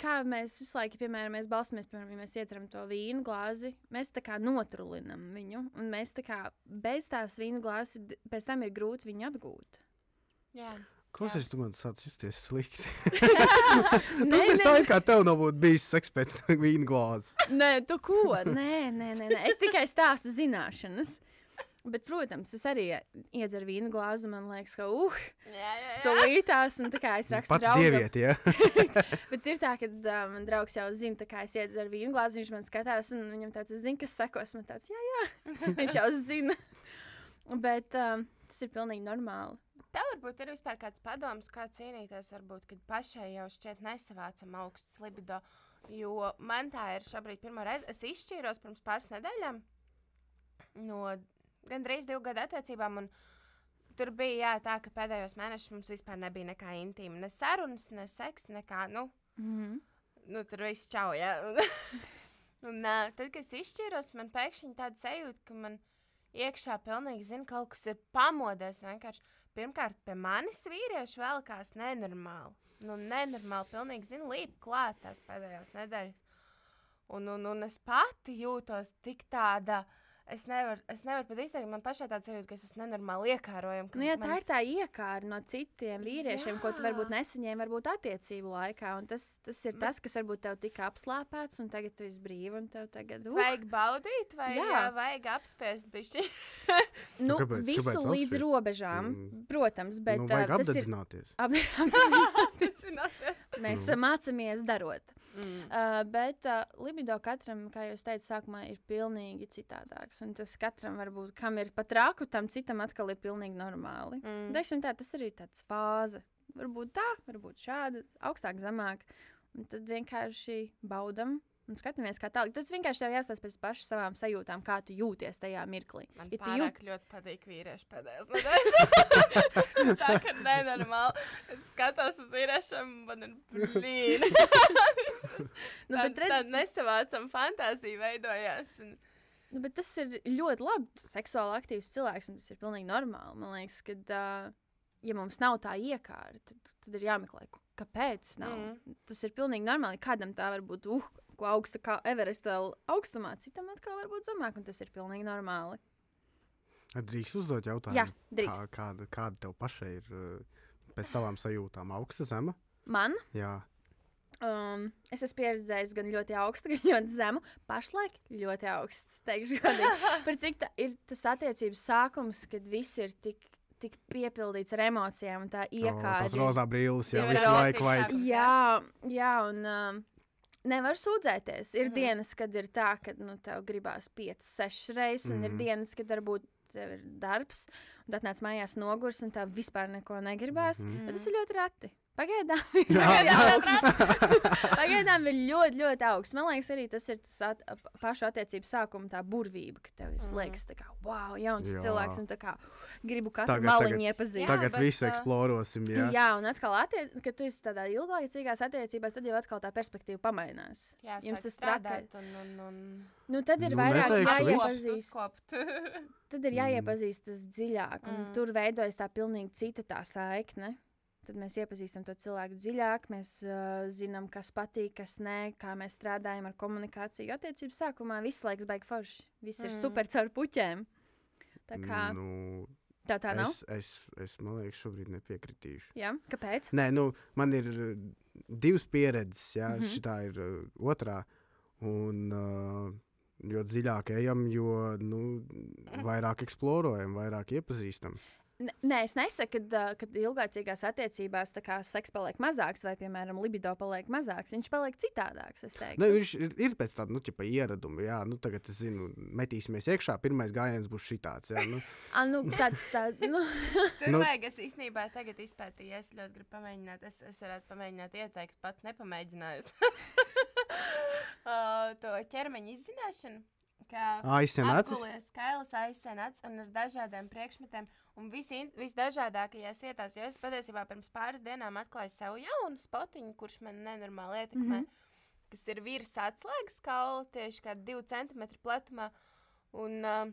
kā mēs visu laiku, piemēram, mēs balstamies, piemēram, ja mēs iedzeram to vīnu glāzi, mēs tā kā notrulinam viņu, un mēs tā kā bez tās vīnu glāzes, d- pēc tam ir grūti viņu atgūt. Jā. Klausies, tu man sāc justies slikti. <laughs> <laughs> Nē, Tas ir nē, tā, kā tev nav būt bijis seks pēc <laughs> vīna glāzes. Nē, tu ko? Nē, nē, nē, nē. es tikai stāstu zināšanas. Bet, protams, es arī iedzeru vīnu glāzi. Man liekas, ka, uh, Jā, jā, jā. tā līdās, un tā kā es rakstu Pat draugam. dievieti, ja? <laughs> Bet ir tā, ka uh, man draugs jau zina, kā es iedzeru vīnu glāzi, viņš man skatās, un viņam tāds zina, kas sekos. Man tāds, jā, jā, <laughs> viņš jau zina. Bet um, tas ir pilnīgi normāli. Tev varbūt ir vispār kāds padoms, kā cīnīties, varbūt, kad pašai jau šķiet nesavācam augsts libido. Jo man tā ir šobrīd pirmā reize. Es izšķīros pirms pāris nedēļām no gandrīz divu gadu attiecībām. un Tur bija jā, tā, ka pēdējos mēnešos mums vispār nebija nekā intīma. Ne sarunas, ne seks, nekā. Nu, Mm -hmm. nu, tur viss čau. Ja? <laughs> Un, uh, tad, kad es izšķīros, man pēkšņi tāda sajūta, ka man iekšā pilnīgi zina, kaut kas ir pamodies. Vienkārši pirmkārt, pie manis vīrieši velkās nenormāli. nu, nenormāli, pilnīgi, zinu, līp klāt tās pēdējās nedēļas. Un, un, un es pati jūtos tik tāda. Es nevaru, es nevaru pat izteikt, man pašai tāds jūtas, ka es esmu nenormāli iekārojama. ka Nu, ja man... tā ir tā iekārta no citiem vīriešiem, Jā. ko tu Jā. varbūt nesaņēmi, varbūt attiecību laikā. un Tas, tas ir tas, kas varbūt tev tika apslāpēts, un tagad tu esi brīva, un tev tagad uh, Vajag baudīt, vai Jā. jā. vajag apspiest bišķi. <laughs> nu, kāpēc- visu kāpēc līdz apspiest? robežām, Mm. protams, bet nu, vajag tas ir. apdedzināties. <laughs> Ap, <laughs> Apdedzināties. mēs Nu. mm. mācāmies darot. Mm. Uh, bet uh, libido katram, kā jau teicu, sākumā ir pilnīgi citādāks. Un tas katram var būt, kam ir pat rāku, tam citam atkal ir pilnīgi normāli. Mm. Teiksim tā, tas arī ir tāds fāze. Varbūt tā, varbūt šāda, augstāk, zemāk. Un tad vienkārši baudam un skatāmies, kā tālāk. Tas vienkārši tev jāstāsta pēc pašām savām sajūtām, kā tu jūties tajā mirklī. Man Ja pārāk ļoti patīk vīrieši pēdējās nedēļas. <laughs> tā kā nenormāli. Es skatos uz vīriešiem, man ir blīni. <laughs> Nu, tā, redz, tā nesavācama fantāzija veidojās. Un... Nu, bet tas ir ļoti labi. Seksuāli aktīvs cilvēks, un tas ir pilnīgi normāli. Man liekas, ka, uh, ja mums nav tā iekārta, tad, tad ir jāmeklē, kāpēc nav. Mm. Tas ir pilnīgi normāli. Kādam tā var būt uh, ko augsta kā Everesta augstumā, citam atkal var būt zemāk, un tas ir pilnīgi normāli. Drīkst uzdot jautājumu, Jā, drīkst. Kā, kāda, kāda tev pašai ir uh, pēc tavām sajūtām? Augsta zema? Man Jā, Um, es esmu pieredzējis gan ļoti augstu, gan ļoti zemu. Pašlaik ļoti augsts. Teikšu, godīgi. <laughs> Par cik tā ir tas attiecības sākums, kad viss ir tik, tik piepildīts ar emocijām un tā iekārta. tās rozā brīlis, jā, Divi visu laiku vajag. Jā, jā, un um, nevar sūdzēties. Ir mm. -hmm. dienas, kad ir tā, ka nu, tev gribās 5, 6 reizes, un mm -hmm. ir Mhm. dienas, kad varbūt tev ir darbs, un tad nāc mājās nogurs, un tev vispār neko negribās. Mm. -hmm. Tas ir ļoti reti. Pagaidām ir augsts. Pagaidām ir ļoti, ļoti augsts. Man liekas, arī tas ir tas at, pa- pašu attiecību sākuma tā burvība, ka tev ir Mhm. liekas, tā kā, wow, jauns Jā. cilvēks, un tā kā gribu katru Tagad- maliņu tagad- iepazīt. Jā, Tagad bet, visu ā, eksplorosim, jā. Jā. un atkal, attiec, kad tu esi tādā ilglaicīgās attiecībās, tad jau atkal tā perspektīva pamainās. Jā, Jums tas strādāt. Un, un, un... Nu, tad ir Nu, vairāk jāiepazīst. Tad ir jāiepazīstas dziļāk, un Mm. mm. tur veidojas tā pilnīgi cita tā saikne. Tad mēs iepazīstam to cilvēku dziļāk, mēs uh, zinām, kas patīk, kas nē, kā mēs strādājam ar komunikāciju. Attiecības sākumā viss laiks beigas forši. Viss mm. ir Mm. super caur puķēm. Tā kā Nu, tā tā nav. es, es, es, man liekas, šobrīd nepiekritīšu. Jā, kāpēc? Nē, nu, man ir divas pieredzes, jā, mm. -hmm. šī ir uh, otrā. Un, uh, jo dziļāk ejam, jo nu, vairāk eksplorējam, vairāk iepazīstam. Nē, es nesaku, ka, kad ilglaicīgās attiecībās tā kā seks paliek mazāks, vai, piemēram, libido paliek mazāks. Viņš paliek citādāks. Ne, viņš ir, ir pēc tāda nu, ieraduma. Jā, nu, tagad es zinu, metīsimies iekšā. Pirmais gājiens būs šitāds. Jā, nu, <laughs> A, nu, tā, tā, nu, <laughs> Tur Nu- nu, vajag, es īstenībā tagad izpētīju, es ļoti gribu pamēģināt. Es, es varētu pamēģināt, ieteikt, pat nepamēģinājusi. <laughs> to ķermeņa izzināšanu. Kailis, aizsenāts un ar dažādiem priekšmetiem. Un visi, visdažādākajās vietās, jo es patiesībā pirms pāris dienām atklāju sev jaunu spotiņu, kurš man nenormāli ietekmē. Mm -hmm. Kas ir virs atslēgas kaula, tieši kā 2 cm platumā. Un uh,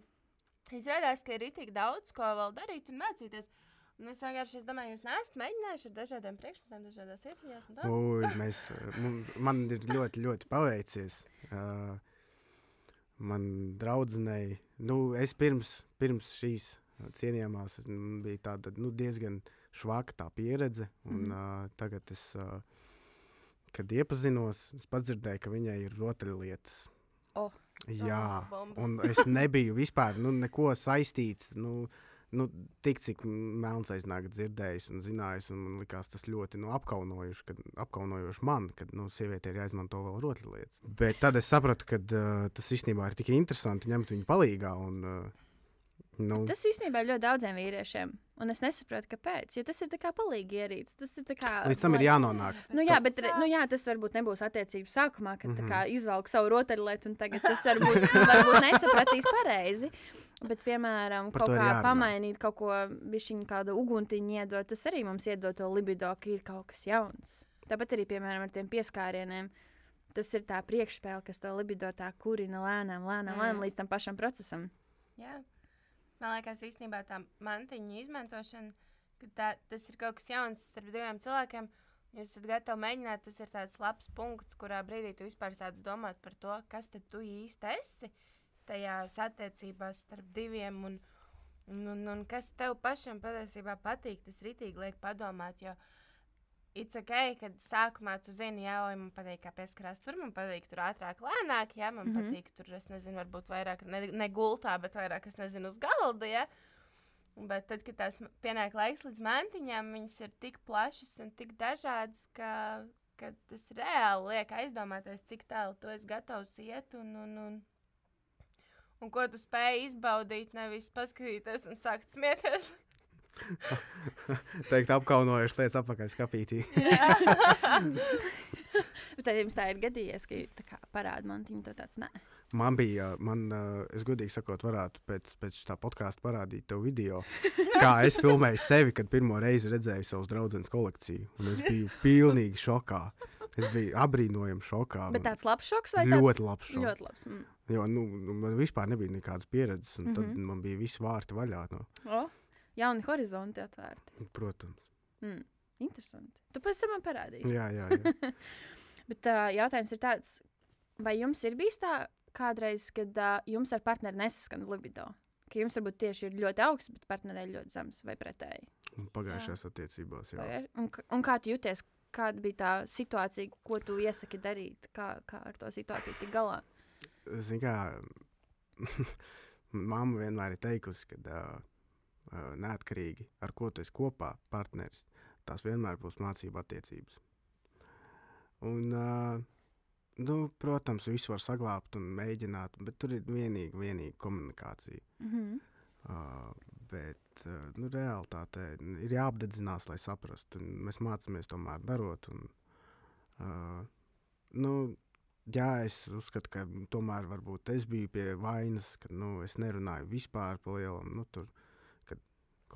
izrādās, ka ir tik daudz ko vēl darīt un mācīties. Un es vienkārši es domāju, jūs neesat mēģinājuši ar dažādiem priekšmetiem, dažādās tā? Ui, mēs, mun- man ir ļoti, ļoti paveicies. Uh, man draudzenei, nu, es pirms, pirms šīs cienījamās mm, bija tāda nu, diezgan švaka tā pieredze. Un, mm uh, tagad es, uh, kad iepazinos, es dzirdēju, ka viņai ir rotaļlietas. Oh. Jā, Oh, un es nebiju vispār nu, neko saistīts. Nu, Nu, tik cik melns aiznāk dzirdējis un zinājis, un man likās tas ļoti nu, apkaunojoši, kad, apkaunojoši man, kad nu, sieviete ir jāizmanto vēl rotaļlietas. Bet tad es sapratu, ka uh, tas īstenībā ir tik interesanti ņemt viņu palīdzīgā. Un, uh, nu, Tas īstenībā ir ļoti daudziem vīriešiem. Un es nesaprotu, kāpēc. Jo tas ir tā kā palīgi ierīts. Tas ir tā kā. līdz tam ir lai- jānonāk. Nu, jā, Tas bet nu, jā, tas varbūt nebūs attiecību sākumā, kad mm. -hmm. izvelk savu rotaļlietu, un tagad tas varbūt, varbūt nesapratīs pareizi. Bet, piemēram, Par kaut to ir kā jārunā. pamainīt, kaut ko bišķiņu kādu uguntiņu iedot, tas arī mums iedod to libido, ka ir kaut kas jauns. Tāpat arī, piemēram, ar tiem pieskārieniem. Tas ir tā priekšspēle, kas to libido tā kurina lēnām, lēnām, Mm. lēnām līdz tam pašam procesam. Jā. Man liekas, īstenībā tā mantiņa izmantošana, ka tā, tas ir kaut kas jauns starp diviem cilvēkiem. jūs esat gatavi mēģināt, tas ir tāds labs punkts, kurā brīdī tu vispār sāc domāt par to, kas tad tu īsti esi tajās attiecībās starp diviem un, un, un, un kas tev pašam patiesībā patīk. Tas ritīgi liek padomāt, jo it's ok, kad sākumā tu zini, jā, oj, man patīk, kā pieskarās tur, man patīk tur ātrāk, lēnāk, jā, man mm -hmm. patīk tur, es nezinu, varbūt vairāk ne, ne gultā, bet vairāk, es nezinu, uz galda, jā. Bet tad, kad tās pienāk laiks līdz mantiņām, viņas ir tik plašas un tik dažādas, ka, ka tas reāli liek aizdomāties, cik tālu tu esi gatavs iet un, un, un, un ko tu spēj izbaudīt, nevis paskatīties un sākt smieties. <laughs> Teikt, apkaunojuši lietas apakaļ skapītī. <laughs> Bet tad jums tā ir gadījies, ka tā parāda man viņa tāds nē. Man bija, man, uh, es godīgi sakot, varētu pēc, pēc tā podkāsta parādīt tev video, kā es filmēju sevi, kad pirmo reizi redzēju savus draugus kolekciju. Un es biju pilnīgi šokā. Es biju apbrīnojami šokā. Bet tāds labs šoks vai ļoti tāds? labs šoks. Ļoti labs. Mm. Jo nu, man vispār nebija nekādas pieredzes, un mm -hmm. Mhm. tad man bija visi vārti vaļā. No. O, jauni horizonti atvērti. Protams. Mm. Interesanti. Tu pēc tam man parādīsi. Jā, jā. jā. <laughs> Bet uh, jautājums ir tāds, vai jums ir bijis tā kādreiz, kad uh, jums ar partneri nesaskan libido? Ka jums varbūt tieši ir ļoti augsts, bet partnerei ļoti zems vai pretēji. Pagājušajās attiecībās. Jā. Vai- Un, un kā tu jūties? Kāda bija tā situācija, ko tu iesaki darīt? Kā, kā ar to situāciju tik galā? Zini, kā <laughs> mamma vienmēr ir teikusi, ka uh, neatkarīgi ar ko tu esi kopā, partneris, tās vienmēr būs mācību attiecības. Un, uh, nu, protams, visu var saglabāt un mēģināt, bet tur ir vienīgi, vienīgi komunikācija. Mm -hmm. Uh, bet uh, nu, realitātē ir jāapdedzinās, lai saprastu. Mēs mācāmies tomēr darot. Un, uh, nu, jā, es uzskatu, ka tomēr varbūt es biju pie vainas, ka nu, es nerunāju vispār par lielam. Nu, tur, kad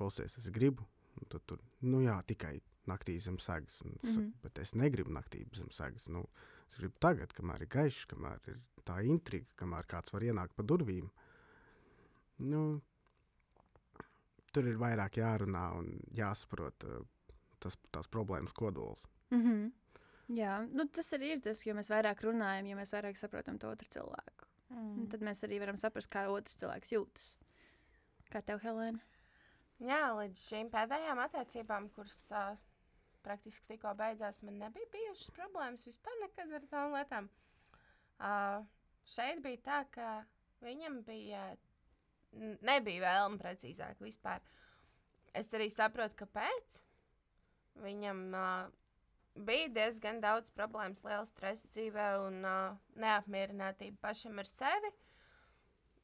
klausies, es gribu, tad tur nu, jā, tikai naktī zem segas. Un, mm -hmm. Bet es negribu naktī zem segas. Nu, es gribu tagad, kamēr ir gaišs, kamēr ir tā intriga, kamēr kāds var ienākt pa durvīm. Nu, tur ir vairāk jārunā un jāsaprot uh, tas, tās problēmas kodols. Mm -hmm. Jā, nu, tas arī ir tas, jo mēs vairāk runājam, jo mēs vairāk saprotam to otru cilvēku. Mm. Un tad mēs arī varam saprast, kā otrs cilvēks jūtas. Kā tev, Helēna? Jā, līdz šīm pēdējām attiecībām, kuras uh, praktiski tikko beidzās, man nebija bijušas problēmas vispār nekad ar tām lietām. Uh, šeit bija tā, ka viņam bija, nebija vēlme precīzāk vispār. Es arī saprotu, kāpēc. Viņam uh, bija diezgan daudz problēmas, liela stresa dzīvē un uh, neapmierinātība pašam ar sevi.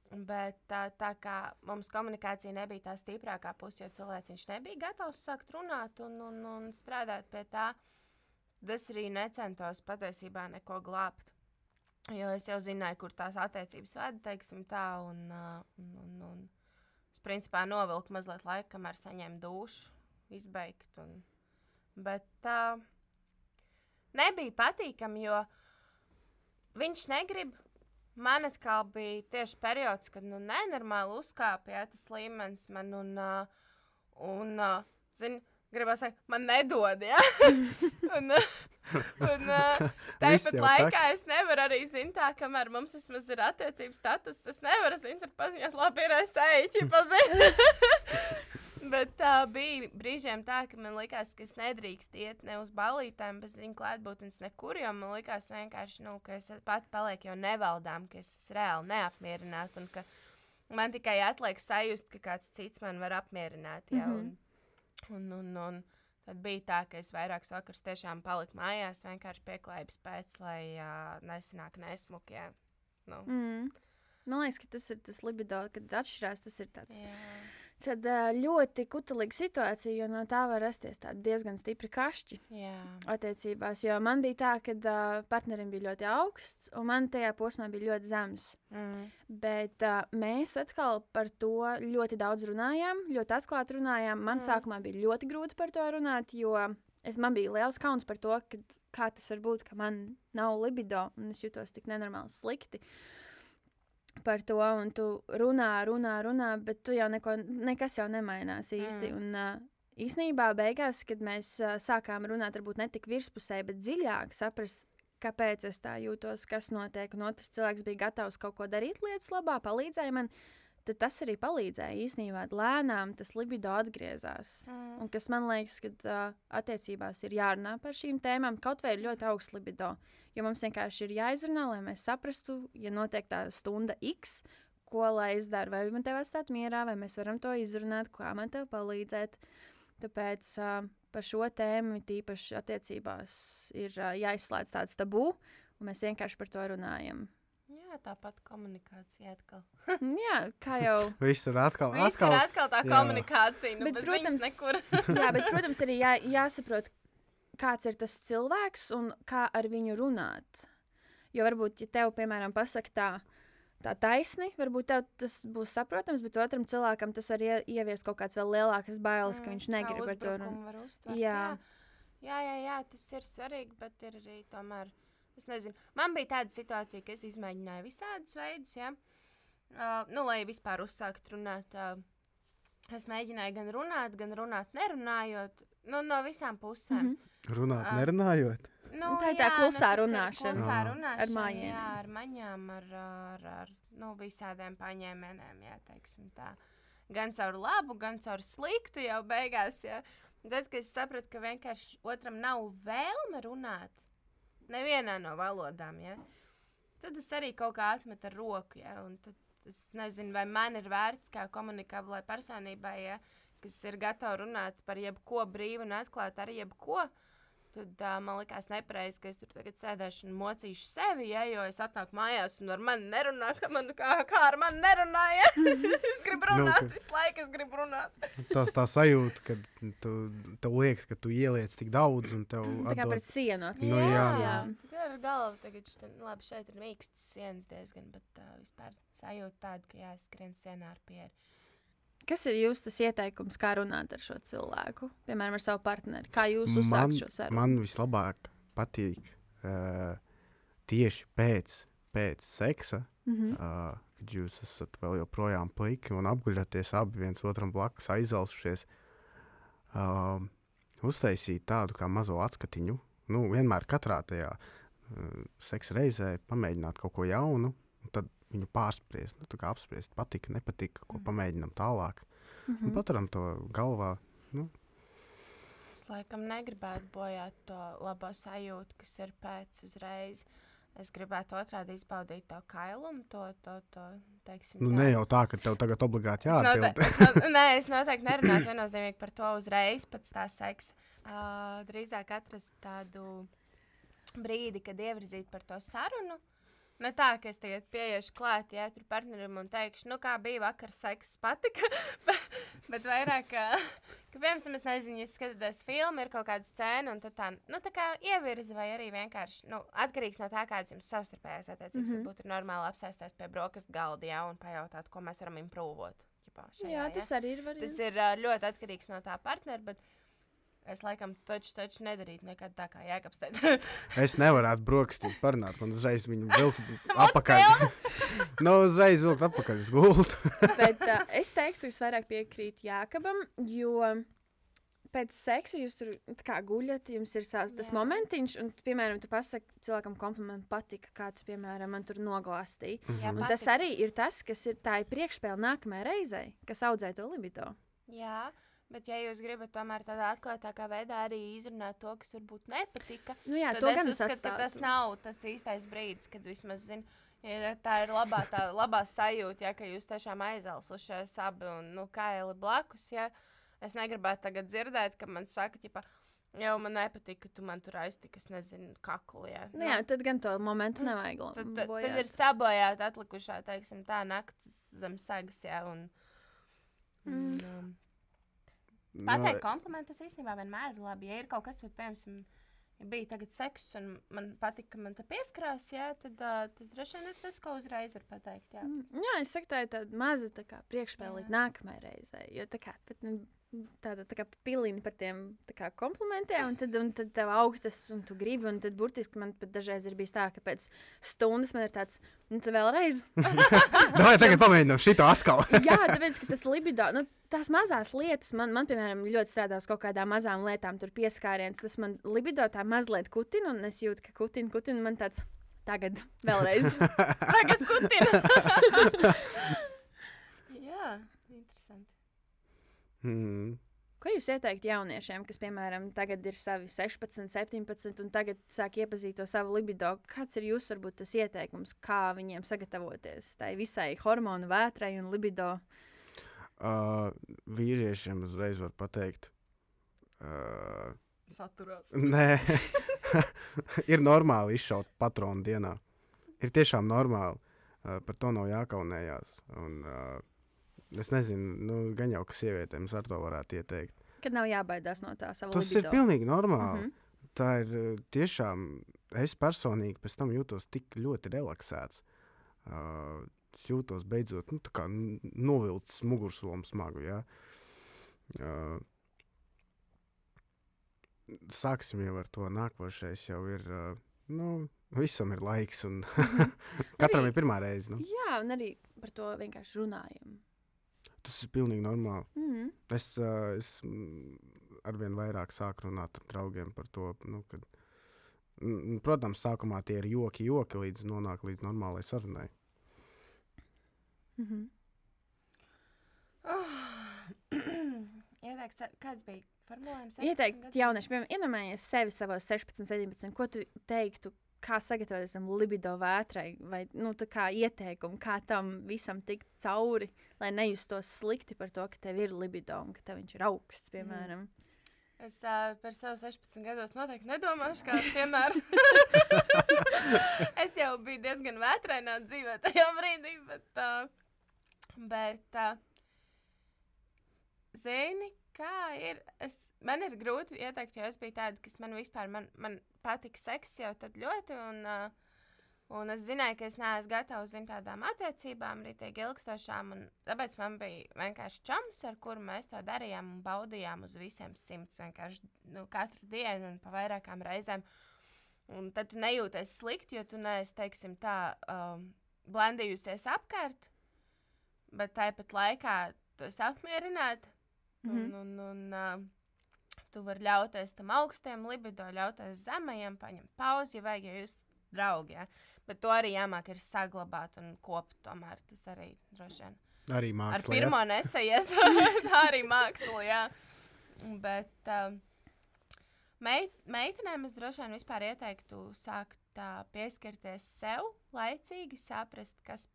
Bet tā, tā kā mums komunikācija nebija tā stiprākā puse, jo cilvēks nebija gatavs sākt runāt un, un, un strādāt pie tā, tad es arī necentos patiesībā neko glābt. Jo es jau zināju, kur tās attiecības veda, teiksim tā, un, uh, un, un, un es principā novilku mazliet laika, kamēr saņēmu dušu, izbeigt. Un, bet tā uh, nebija patīkami, jo viņš negrib. Man atkal bija tieši periods, kad nu, nenormāli uzkāpja tas līmenis man un, uh, un uh, zin, gribās teikt, man nedod, ja? <laughs> un, uh, un uh, <laughs> Viss tāpat laikā es nevaru arī zināt, tā, kamēr mums vismaz ir attiecības status, es nevaru zināt, paziņot, labi, ir es eju, paziņot. <laughs> Bet tā bija brīžiem tā, ka man likās, ka es nedrīkstu iet ne uz balītēm bez viņa klātbūtnes nekur, jo man likās vienkārši, nu, ka es pati palieku jau nevaldām, ka es esmu reāli neapmierināta un ka man tikai atliek sajust, ka kāds cits man var apmierināt. Jā, Mhm. un, un, un, un tad bija tā, ka es vairākus vakarus tiešām paliku mājās, vienkārši pieklājības pēc, lai uh, nesanāk nesmuki. Jā. Nu. Mm. Man liekas, ka tas ir tas libido, kad atšķirās. Tas ir tāds Jā. Tad, ļoti kutelīga situācija, jo no tā var rasties diezgan stipri kašķi Jā. attiecībās. Jo man bija tā, ka uh, partnerim bija ļoti augsts, un man tajā posmā bija ļoti zems. Mm. Bet uh, mēs atkal par to ļoti daudz runājām, ļoti atklāti runājām. Man mm. sākumā bija ļoti grūti par to runāt, jo es, man bija liels kauns par to, kad, kā tas var būt, ka man nav libido un es jutos tik nenormāli slikti. Par to, un tu runā, runā, runā, bet tu jau neko, nekas jau nemainās īsti. Mm. Un, uh, īsnībā beigās, kad mēs uh, sākām runāt, varbūt ne tik virspusē, bet dziļāk saprast, kāpēc es tā jūtos, kas notiek, un otrs cilvēks bija gatavs kaut ko darīt lietas labā, palīdzēja man. Tad tas arī palīdzēja īstenībā. Lēnām tas libido atgriezās. Mm. Un kas man liekas, ka uh, attiecībās ir jārunā par šīm tēmām, kaut vai ir ļoti augsts libido. Jo mums vienkārši ir jāizrunā, lai mēs saprastu, ja notiek tā stunda X, ko lai es daru, vai man te atstāt mierā, vai mēs varam to izrunāt, kā man te palīdzēt. Tāpēc uh, par šo tēmu, tīpaši attiecībās, ir uh, jāizslēdz tāds tabū, un mēs vienkārši par to runājam. Jā, tāpat komunikācija atkal. <laughs> Jā, kā jau. Viss ir atkal, Viss atkal. ir atkal tā jā. komunikācija. Nu, Bet, protams-. <laughs> Jā, bet, <laughs> protams, arī jā, jāsaprot, kāds ir tas cilvēks un kā ar viņu runāt. Jo varbūt, ja tev, piemēram, pasakā tā, tā taisni, varbūt tev tas būs saprotams, bet otram cilvēkam tas var ie, ieviest kaut kādas vēl lielākas bailes, ka viņš negrib ar to runāt. Var uztvert, Jā. jā. Jā, jā, jā, tas ir svarīgi, bet ir arī tomēr. Es nezinu, man bija tāda situācija, ka es izmēģināju visādus veidus, ja? uh, nu, lai vispār uzsāktu runāt. Uh, es mēģināju gan runāt, gan runāt, nerunājot, nu, no visām pusēm. Mm -hmm. Runāt, Ah. nerunājot. Nu, Tā ir tā klusā tas ir runāšana. Klusā Jā. runāšana Ar mājieniem. Jā, ar maņām, ar, ar, ar nu, visādiem paņēmieniem, jā, teiksim tā. Gan caur labu, gan caur sliktu jau beigās, jā. Tad, kad es sapratu, ka vienkārši otram nav vēlme runāt, nevienā no valodām, jā, tad es arī kaut kā atmetu ar roku, tad es nezinu, vai man ir vērts kā komunikablai personībai, jā, kas ir gatava runāt par jebko brīvu un atklāt ar jebko. Tad uh, man liekas, nepareizi, ka es tur tagad sēdēšu un mocīšu sevi, ja, jo es atnāku mājās un ar mani nerunā, ka man kā, kā ar mani nerunāja. es gribu Nu, runāt, ka- visu laiku es gribu runāt. Tas tā sajūta, ka tu, tev liekas, ka tu ieliec tik daudz un tev Tā kā atdod. pret sienu. Nu, atsies, jā. Tā ir galva tagad, šeit, nu, labi, šeit ir mīkstas sienas diezgan, bet uh, vispār sajūta tāda, ka jāskrien sienā ar pieru. Kas ir jūsu ieteikums, kā runāt ar šo cilvēku? Piemēram, ar savu partneri. Kā jūs uzsākat šo sarunu? man vislabāk patīk uh, tieši pēc, pēc seksa, Mm -hmm. uh, kad jūs esat vēl joprojām pliki un apguļaties abi viens otram blakus, aizelsušies. Uh, uztaisīt tādu kā mazo atskatiņu. Nu, vienmēr katrā tajā uh, seksa reizē pamēģināt kaut ko jaunu, viņu pārspriest, nu, apspriest, patika, nepatika, ko pamēģinām tālāk. Mm -hmm. Paturam to galvā. Nu, Es laikam negribētu bojāt to labo sajūtu, kas ir pēc uzreiz. Es gribētu otrādi izbaudīt to kailumu, to, to, to teiksim. nu, tā. ne jau tā, ka tev tagad obligāti Es, note jāatbild. es, no nē, es noteikti nerunātu viennozīmīgi par to uzreiz pēc tā seksa. Uh, drīzāk atrast tādu brīdi, kad ievirzīt par to sarunu. Ne tā, ka es tagad pieiešu klāt, ja tur partnerim un teikšu, nu kā bija vakar seks, patika. <laughs> bet, bet vairāk, ka, ka piemēram, es nezinu, ja skatāties filmu, ir kaut kāda scēna, un tā, nu, tā kā ievirza vai arī vienkārši, nu, atkarīgs no tā, kādas jums savstarpējās attiecības, mm -hmm. ir normāli apsēsties pie brokastu galda, ja, un pajautāt, ko mēs varam improvot. šajā, Jā, ja. tas arī ir variants. Tas ir uh, ļoti atkarīgs no tā partnera, bet es laikam taču, taču nedarītu nekad tā kā jēkabs. <laughs> Es nevaru brokastīs parunāt, man uzreiz viņu <laughs> vilkt atpakaļ. <laughs> nu, uzreiz vilkt atpakaļ uz gultu. Bet uh, es teiktu, es vairāk piekrītu Jākabam, jo pēc seksa jūs tur tā kā guļat, jums ir savs tas momentiņš, un, piemēram, tu pasaki cilvēkam komplimentu patika, kā tu, piemēram, man tur noglāstīji. Jā, Un tas arī ir tas, kas ir tā ir priekšspēle nākamajai reizei, kas audzē to libido. Jā, bet ja jūs gribat tomēr tādā atklātākā veidā arī izrunāt to, kas varbūt nepatika, Nu, jā, tad es uzskatu, ka tas nav tas īstais brīdis, kad vismaz zinu. Ja tā ir labā, tā labā sajūta, ja, ka jūs tiešām aizelsušies abi un nu, kaili blakus. Ja. Es negribētu tagad dzirdēt, ka man saka, ka jau man nepatīk, ka tu man tur aiztiki, es nezinu, kakli. Ja. Nu, jā, tad gan to momentu nevajag. la- Tad, tad, tad ir sabojāta atlikušā, teiksim, tā nakts zem sagas, jā, un, un Mm. Nu, pateikt komplimentus īstenībā vienmēr ir labi. Ja ir kaut kas, bet, piemēram, ja bija tagad seks, un man patīk, ka man te pieskarās, jā, tad uh, tas droši vien ir tas, ko uzreiz var pateikt. Jā, Jā, es saku, tā ir tāda maza tā līdz nākamajai reizei. Jo tā kā, bet, nu, tāda tā kā pilina par tiem tā kā, komplimentiem, un tad, un tad tev augtas, un tu gribi, un tad burtiski man pat dažreiz ir bijis tā, ka pēc stundas man ir tāds, nu, tad vēlreiz. <laughs> Vai tagad pamēģinām šito atkal? <laughs> Jā, tāpēc, ka tas libido, nu, tās mazās lietas, man, man piemēram, ļoti strādā uz kaut kādām mazām lietām, tur pieskāriens, tas man libido tā mazliet kutina, un es jūtu, ka kutina, kutina, man tāds, tagad, vēlreiz. <laughs> Tagad kutina. Jā, interesanti. Mm. Ko jūs ieteiktu jauniešiem, kas, piemēram, tagad ir savi 16, 17, un tagad sāk iepazīt to savu libido? Kāds ir jūsu, varbūt, tas ieteikums, kā viņiem sagatavoties tai visai hormonu vētrai un libido? uh, vīriešiem uzreiz var pateikt. Uh, Saturās. Nē, <laughs> ir normāli izšaut patronu dienā. Ir tiešām normāli. Uh, par to nav jākaunējās. Un, uh, es nezinu, nu, gan jau, ka sievietēm ar to varētu ieteikt. Kad nav jābaidās no tā sava Tas libido. ir pilnīgi normāli. Mhm. Mm -hmm. Tā ir uh, tiešām. Es personīgi pēc tam jūtos tik ļoti relaksēts. Uh, jūtos beidzot nu, novilcis mugursomu smagu. Ja? Uh, sāksim jau ar to. Nākošais jau ir. Uh, nu, visam ir laiks, un <laughs> katram Arī- ir pirmā reize. Nu. Jā, un arī par to vienkārši runājam. Tas ir pilnīgi normāli. Mm. Es, uh, es arvien vairāk sāku runāt ar draugiem par to, nu, kad, mm, protams, sākumā tie ir joki, joki līdz nonāk līdz normālai sarunai. Mm -hmm. <clears throat> Ieteikt, se- kāds bija formulējums? Ieteikt jauniešiem, piemēram, iedomājies sevi savos 16, 17, ko tu teiktu, kā sagatavoties tam libido vētrai, vai nu, kā ieteikumu, kā tam visam tikt cauri, lai nejustos slikti par to, ka tev ir libido un ka tev viņš ir augsts, piemēram. Es uh, par savu 16 gados noteikti nedomāšu, kā piemēram. <laughs> es jau biju diezgan vētrainā dzīvē tajā brīdī, bet, uh, bet uh, zini, kā ir. Es, man ir grūti ieteikt, jo es biju tāda, kas man vispār man, man patika seks jau tad ļoti. Un, uh, Un es zināju, ka es neesmu gatavs zin, tādām attiecībām, arī tādām ilgstošām. Tāpēc man bija vienkārši čoms, ar kuru mēs to darījām un baudījām uz visiem simts. Vienkārši nu, katru dienu un pa vairākām reizēm. Un tad tu nejūties slikti, jo tu neesi, teiksim, tā um, blandījusies apkārt, bet tāpat laikā tu esi apmierināta. Mm. -hmm. Un, un, un, uh, tu vari ļauties tam augstiem libido, ļauties zemajiem, paņemt pauzi, ja vajag, ja jūs draugi. Ja? Bet to arī jāmāk ir saglabāt un kopt tomēr. Tas arī droši vien. Arī Ar mākslā. pirmo nesaies, <laughs> tā arī māksla, jā. Bet um, meit, meitenēm es droši vien vispār ieteiktu sākt tā, pieskarties sev laicīgi, saprast, kas,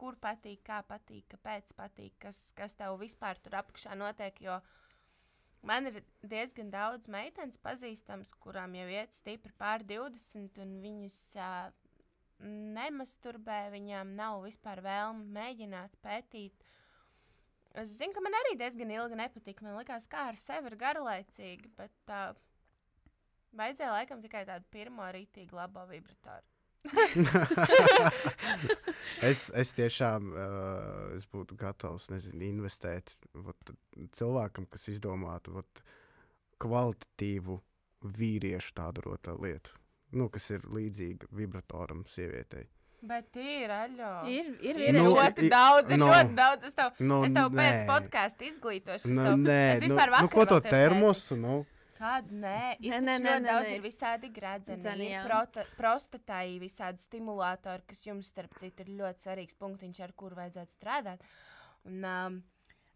kur patīk, kā patīk, kāpēc patīk, kas, kas tev vispār tur apakšā notiek. Jo man ir diezgan daudz meitenes pazīstams, kurām jau iet stipri pār 20, un viņas uh, nemasturbē, viņām nav vispār vēlme mēģināt pētīt. Es zinu, ka man arī diezgan ilgi nepatika. Man liekas, kā ar sevi ir garlaicīgi, bet uh, vajadzēja laikam tikai tādu pirmo rītīgu labo vibratoru. <laughs> es, es tiešām uh, es būtu gatavs nezinu, investēt vot, cilvēkam, kas izdomātu vot, kvalitatīvu vīriešu tādu rotā lietu. Nu, kas ir līdzīga vibratoram, sievietei. Bet ir aļo. Ir, ir Ir Nu, ļoti i- daudz, ir nu, ļoti daudz. Es tev, nu, es tev pēc podkāstu izglītošu. es Nu, tev- nē, es nu, vispār nu, vakar ko to termosu? Nu? Kādu nē, ir Nē, nē, nē, ļoti nē, daudz, nē. ir visādi gradzeni, Dzeni, ir jā. prota, prostatai visādi stimulātori, kas jums, starp citu, ir ļoti svarīgs punktiņš, ar kuru vajadzētu strādāt. Un, um,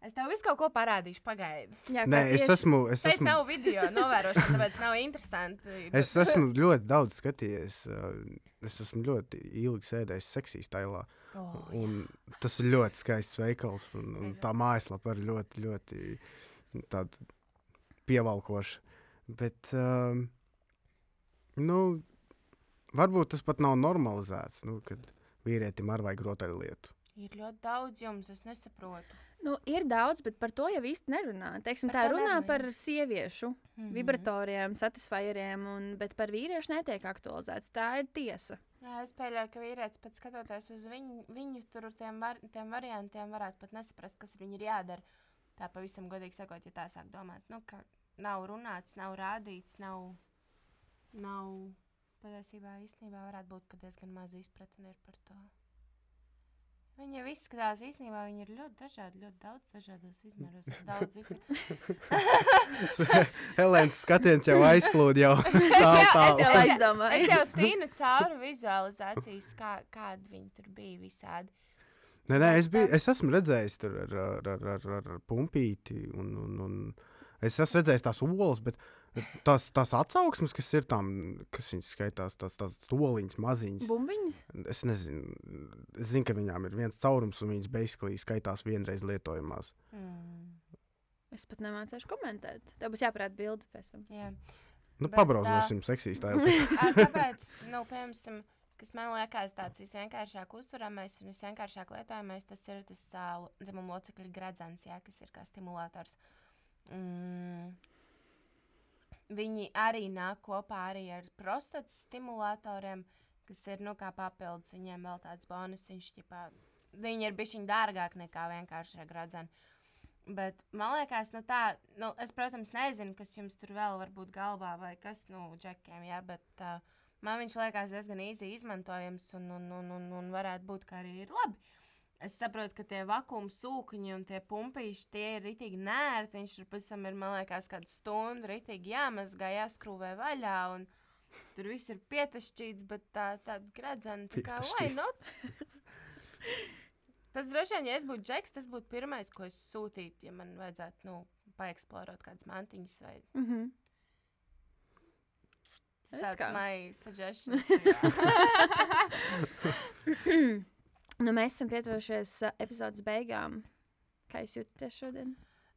es tev visu kaut ko parādīšu, pagaidi. jā, Nē, es tieši- esmu. Es Šeit esmu, nav video novērošana, tāpēc nav interesanti. es esmu ļoti daudz skatījies. uh, Es esmu ļoti ilgi sēdējis seksīs tailā. Oh, Un tas ir ļoti skaists veikals. Un, un tā mājaslapa ir ļoti, ļoti tāda pievalkoša. Bet, um, nu, varbūt tas pat nav normalizēts, nu, kad vīrietim ar vajag rotaļlietu. ir ļoti daudz jums, es nesaprotu. Nu, ir daudz, bet par to jau īsti nerunā. Teiksim, Par tā runā nerunā, par sieviešu mm. -hmm. vibratoriem, satisfieriem, un, bet par vīriešu netiek aktualizēts. Tā ir tiesa. Jā, es pieļauju, ka vīrietis pat skatoties uz viņu, viņu tur tiem, var, tiem variantiem, varētu pat nesaprast, kas viņu ir jādara. tā pavisam godīgi sakot, ja tā sāk domāt, nu, ka nav runāts, nav rādīts, nav, nav patiesībā īstenībā varētu būt, ka diezgan maz izpratne ir par to. Viņi jau izskatās, īstenībā viņi ir ļoti dažādi, ļoti daudz dažādos izmēros. <laughs> Daudz visi. <laughs> Helēnas skatiens jau aizplūda jau <laughs> tālu, Es jau tālu. aizdomājos. Es jau tīnu cauri vizualizācijas, kā, kādi viņi tur bija visādi. Nē, nē, es, biju, es esmu redzējis tur ar, ar, ar, ar, ar pumpīti, un, un, un es esmu redzējis tās olas, bet tās, tās atsauksmes, kas ir tam, kas viņas skaitās, tās, tās stoliņas, maziņas. Bumbiņas? Es nezinu, es zinu, ka viņām ir viens caurums, un viņas basically skaitās vienreiz lietojamās. Mm. Es pat nemācīšu komentēt. Tev būs jāparāda bildi pēc tam. Jā. Nu, Bet pabrauzāsim seksīs tā jau. Kāpēc, nu, piemēram, kas man liekas tāds visvienkāršāk uzturamais un visvienkāršāk lietojamais, tas ir tas uh, dzimuma locekļu gradzens, jā, kas ir kā stimulators. Mm. Viņi arī nāk kopā arī ar prostatas stimulatoriem, kas ir nu, kā papildus. Viņiem vēl tāds bonusiņš, ķipā, viņi ir bijuši dārgāki nekā vienkārši gradzenu. Bet man liekas, nu tā, nu, es, protams, nezinu, kas jums tur vēl var būt galvā vai kas, nu, džekiem, jā, bet uh, man viņš liekas diezgan īsi izmantojams un, un, un, un, un varētu būt, ka arī ir labi. Es saprotu, ka tie vakuma sūkņi un tie pumpīši tie ir rītīgi nērti. Viņš tur pēc tam ir, man liekas, kādu stundu rītīgi jāmazgā, jāskrūvē vaļā. Un tur viss ir pietašķīts, bet tā, tāda gradzena, tā kā why not? <laughs> Tas droši vien, ja es būtu džeks, tas būtu pirmais, ko es sūtītu, ja man vajadzētu, nu, paeksplorot kādas mantiņas vai Mm -hmm. tas Redz tāds kā. my suggestions. <laughs> <laughs> <clears throat> <clears throat> jā. Nu, mēs esam pietuvušies uh, epizodes beigām. Kā jūs jūtaties šodien?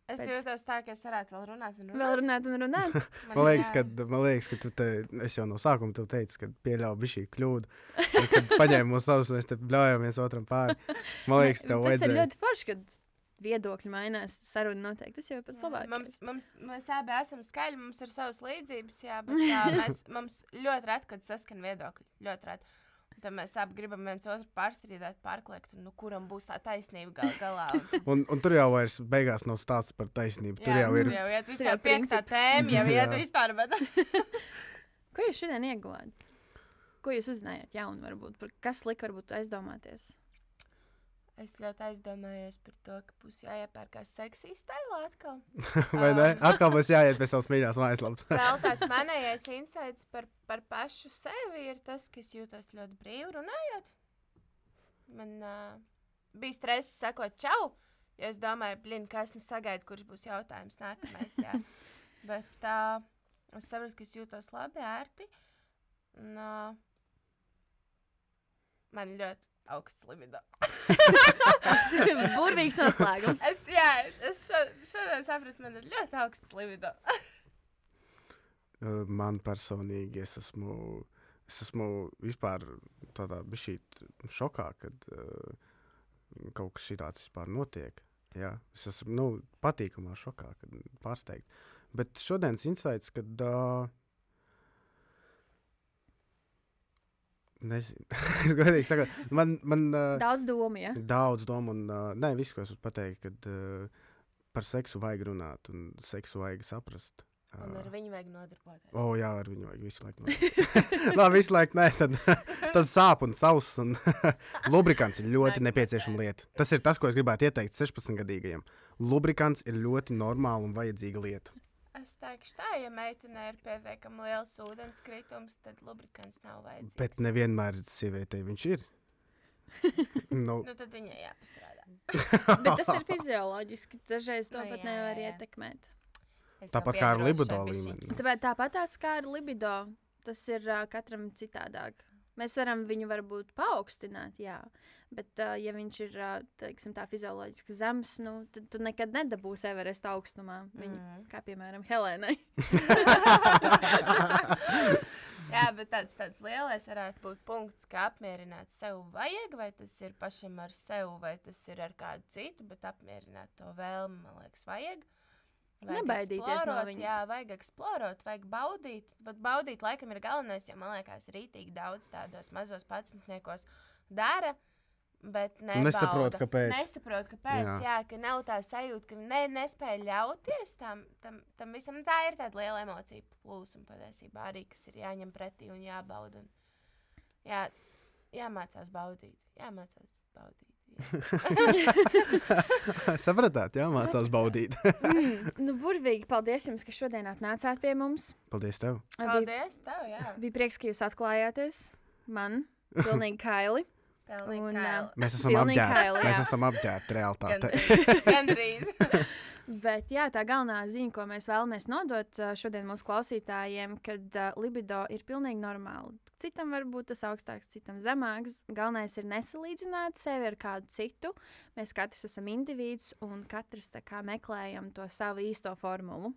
Es Pēc- jūtos tā, ka es varētu vēl runāt un runāt. Vēl runāt un runāt. <laughs> Man liekas, jā. ka, man liekas, ka tu te, es jau no sākuma tev teicu, ka pieļauju šī kļūdu. Un Kad paņēmu mūsu savus, mēs te ļaujam viens otram pāri. Man liekas, tev <laughs> Tas ir ļoti forši, kad viedokļi mainās. Saruna noteikti. Tas jau ir pats Jā, labākais. Mums, mums, mēs abi esam skaļi, mums ir savas līdzības, jā, bet tā, <laughs> mēs, mums ļoti reti, kad saskan viedokļi. Ļoti reti. Tad mēs abi gribam viens otru pārstrādāt, pārkliegt, un nu, kuram būs tā taisnība gal galā. Un, <laughs> Un, un tur jau vairs beigās nav stāsts par taisnību. Tur jau ir. Tur jau iet Tur jau vispār piektā tēma, jau iet Jā. vispār. Bet... <laughs> Ko jūs šodien ieguvāt? Ko jūs uzzinājāt jaunu, varbūt? Par Kas lika varbūt aizdomāties? Es ļoti aizdomājos par to, ka būs jāiepērkās seksī stilā atkal. <laughs> Vai ne? Atkal būs jāiet pie savas mīļākās mājaslapas. <laughs> Vēl tāds manējais insights par, par pašu sevi ir tas, ka es jūtos ļoti brīvi runājot. Man uh, bija stress sakot čau, jo es domāju, blin, kas nu sagaidu, kurš būs jautājums nākamais. Jā. <laughs> Bet uh, es saprotu, ka es jūtos labi, ērti. Un, uh, man ļoti augsts libido. <laughs> Burvīgs noslēgums. Es, jā, es, es šo, šodien sapratu, man ir ļoti augsts libido. <laughs> Uh, Man personīgi es esmu, es esmu vispār tādā bišķīt šokā, kad uh, kaut kas šāds vispār notiek. Jā, es esmu nu, patīkamā šokā, kad pārsteigts. Bet šodienas insights, kad. Uh, Nezinu, <laughs> es godīgi saku, man, man uh, Daudz domu, ja? daudz domu, un uh, nē, viss, ko es varu pateikt, kad uh, par seksu vajag runāt un seksu vajag saprast. Un Ā. ar viņu vajag nodarboties. O, jā, ar viņu vajag visu laiku. nodarboties. <laughs> <laughs> Labi, visu laiku nē, tad, tad sāp un savs. Un lubrikants ir ļoti Nāk nepieciešama lieta. Tas ir tas, ko es gribētu ieteikt 16-gadīgajiem. Lubrikants ir ļoti normāla un vajadzīga lieta. Es teikšu, tā, ja meitenei ir pietiekami liels ūdens kritums, tad lubrikants nav vajadzīgs. Bet nevienmēr sievietei viņš ir. <laughs> Nu, Nu, tad viņai jāpastrādā. <laughs> Bet tas ir fizioloģiski. Dažreiz to Nu, pat jā, nevar jā. ietekmēt. Es Tāpat kā ar libido līmeni. Tāpēc tāpatās kā ar libido, tas ir uh, katram citādāk. Mēs varam viņu varbūt paaugstināt, jā, bet, uh, ja viņš ir uh, teiksim, tā fizioloģiski zems, nu, tad tu nekad nedabūsi Everesta augstumā. Viņu, mm. Kā piemēram Helēnai. <laughs> Jā, bet tāds, tāds lielais varētu būt punkts, kā apmierināt sev vajag, vai tas ir pašam ar sevi, vai tas ir ar kādu citu, bet apmierināt to vēlmi, man liekas, vajag. Nebaidīties no viņas. Jā, vajag eksplorot, vajag baudīt. Vat baudīt, laikam, ir galvenais, jo man liekas, rītīgi daudz tādos mazos patsmitniekos dara. Bet. Nesaprotu, kāpēc. Nesaprotu, kāpēc. Jā. Jā. jā, ka nav tā sajūta, ka ne, nespēja ļauties tam, tam, tam visam. Tā ir tāda liela emocija plūsma patiesībā arī, kas ir jāņem pretī un jābauda. Un, jā, jāmācās baudīt. Jāmācās baudīt. <laughs> Sapratāt, jā, mācās baudīt. <laughs> <laughs> Mm, nu, burvīgi, paldies jums, ka šodien atnācāt pie mums. Paldies tev. Paldies, tev, jā. bija prieks, ka jūs atklājāties man, pilnīgi kaili. Pelnīgi Un, kaili. Mēs <laughs> esam Pilnīgi apģērbti. kaili, Mēs esam apģērbti realitātē. Gandrīz. <laughs> <laughs> Bet jā, tā galvenā ziņa, ko mēs vēlamies nodot šodien mūsu klausītājiem, kad libido ir pilnīgi normāli. Citam var būt tas augstāks, citam zemāks. Galvenais ir nesalīdzināt sevi ar kādu citu. Mēs katrs esam indivīds un katrs kā meklējam to savu īsto formulu.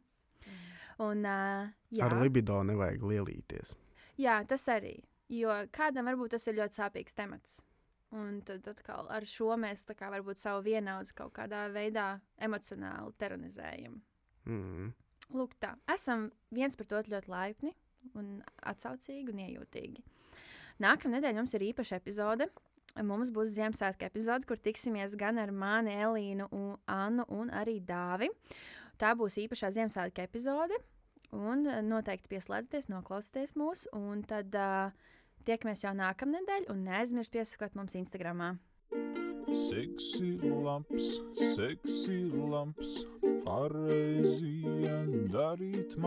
Un, uh, jā, Ar libido nevajag lielīties. jā, tas arī. Jo kādam varbūt tas ir ļoti sāpīgs temats. Un tad atkal ar šo mēs tā kā varbūt savu vienaudzi kaut kādā veidā emocionāli teronizējam. Mm. Lūk, tā. Esam viens par otru ļoti laipni, un atsaucīgi un iejūtīgi. Nākamā nedēļa mums ir īpaša epizode. Mums būs Ziemassvētku epizode, kur tiksimies gan ar mani, Elīnu, un Annu un arī Dāvi. Tā būs īpašā Ziemassvētku epizode. Un eh, noteikti pieslēdzieties, noklausieties mūs, un tad uh, tiekamies jau nākamā nedēļa. Un neaizmirstiet piesakot mums Instagram. Seksi labs, seksi labs, pareizi darīt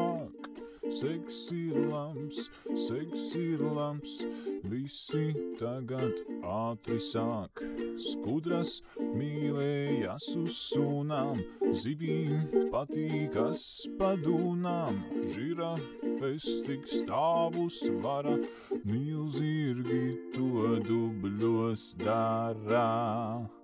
māk. Seksi labs, seksi labs, visi tagad ātri sāk. Skudras mīlējas uz sunām, zivīm patīkas padūnām. Žirafes tik stāvus vara, milzīgi to dubļos dara.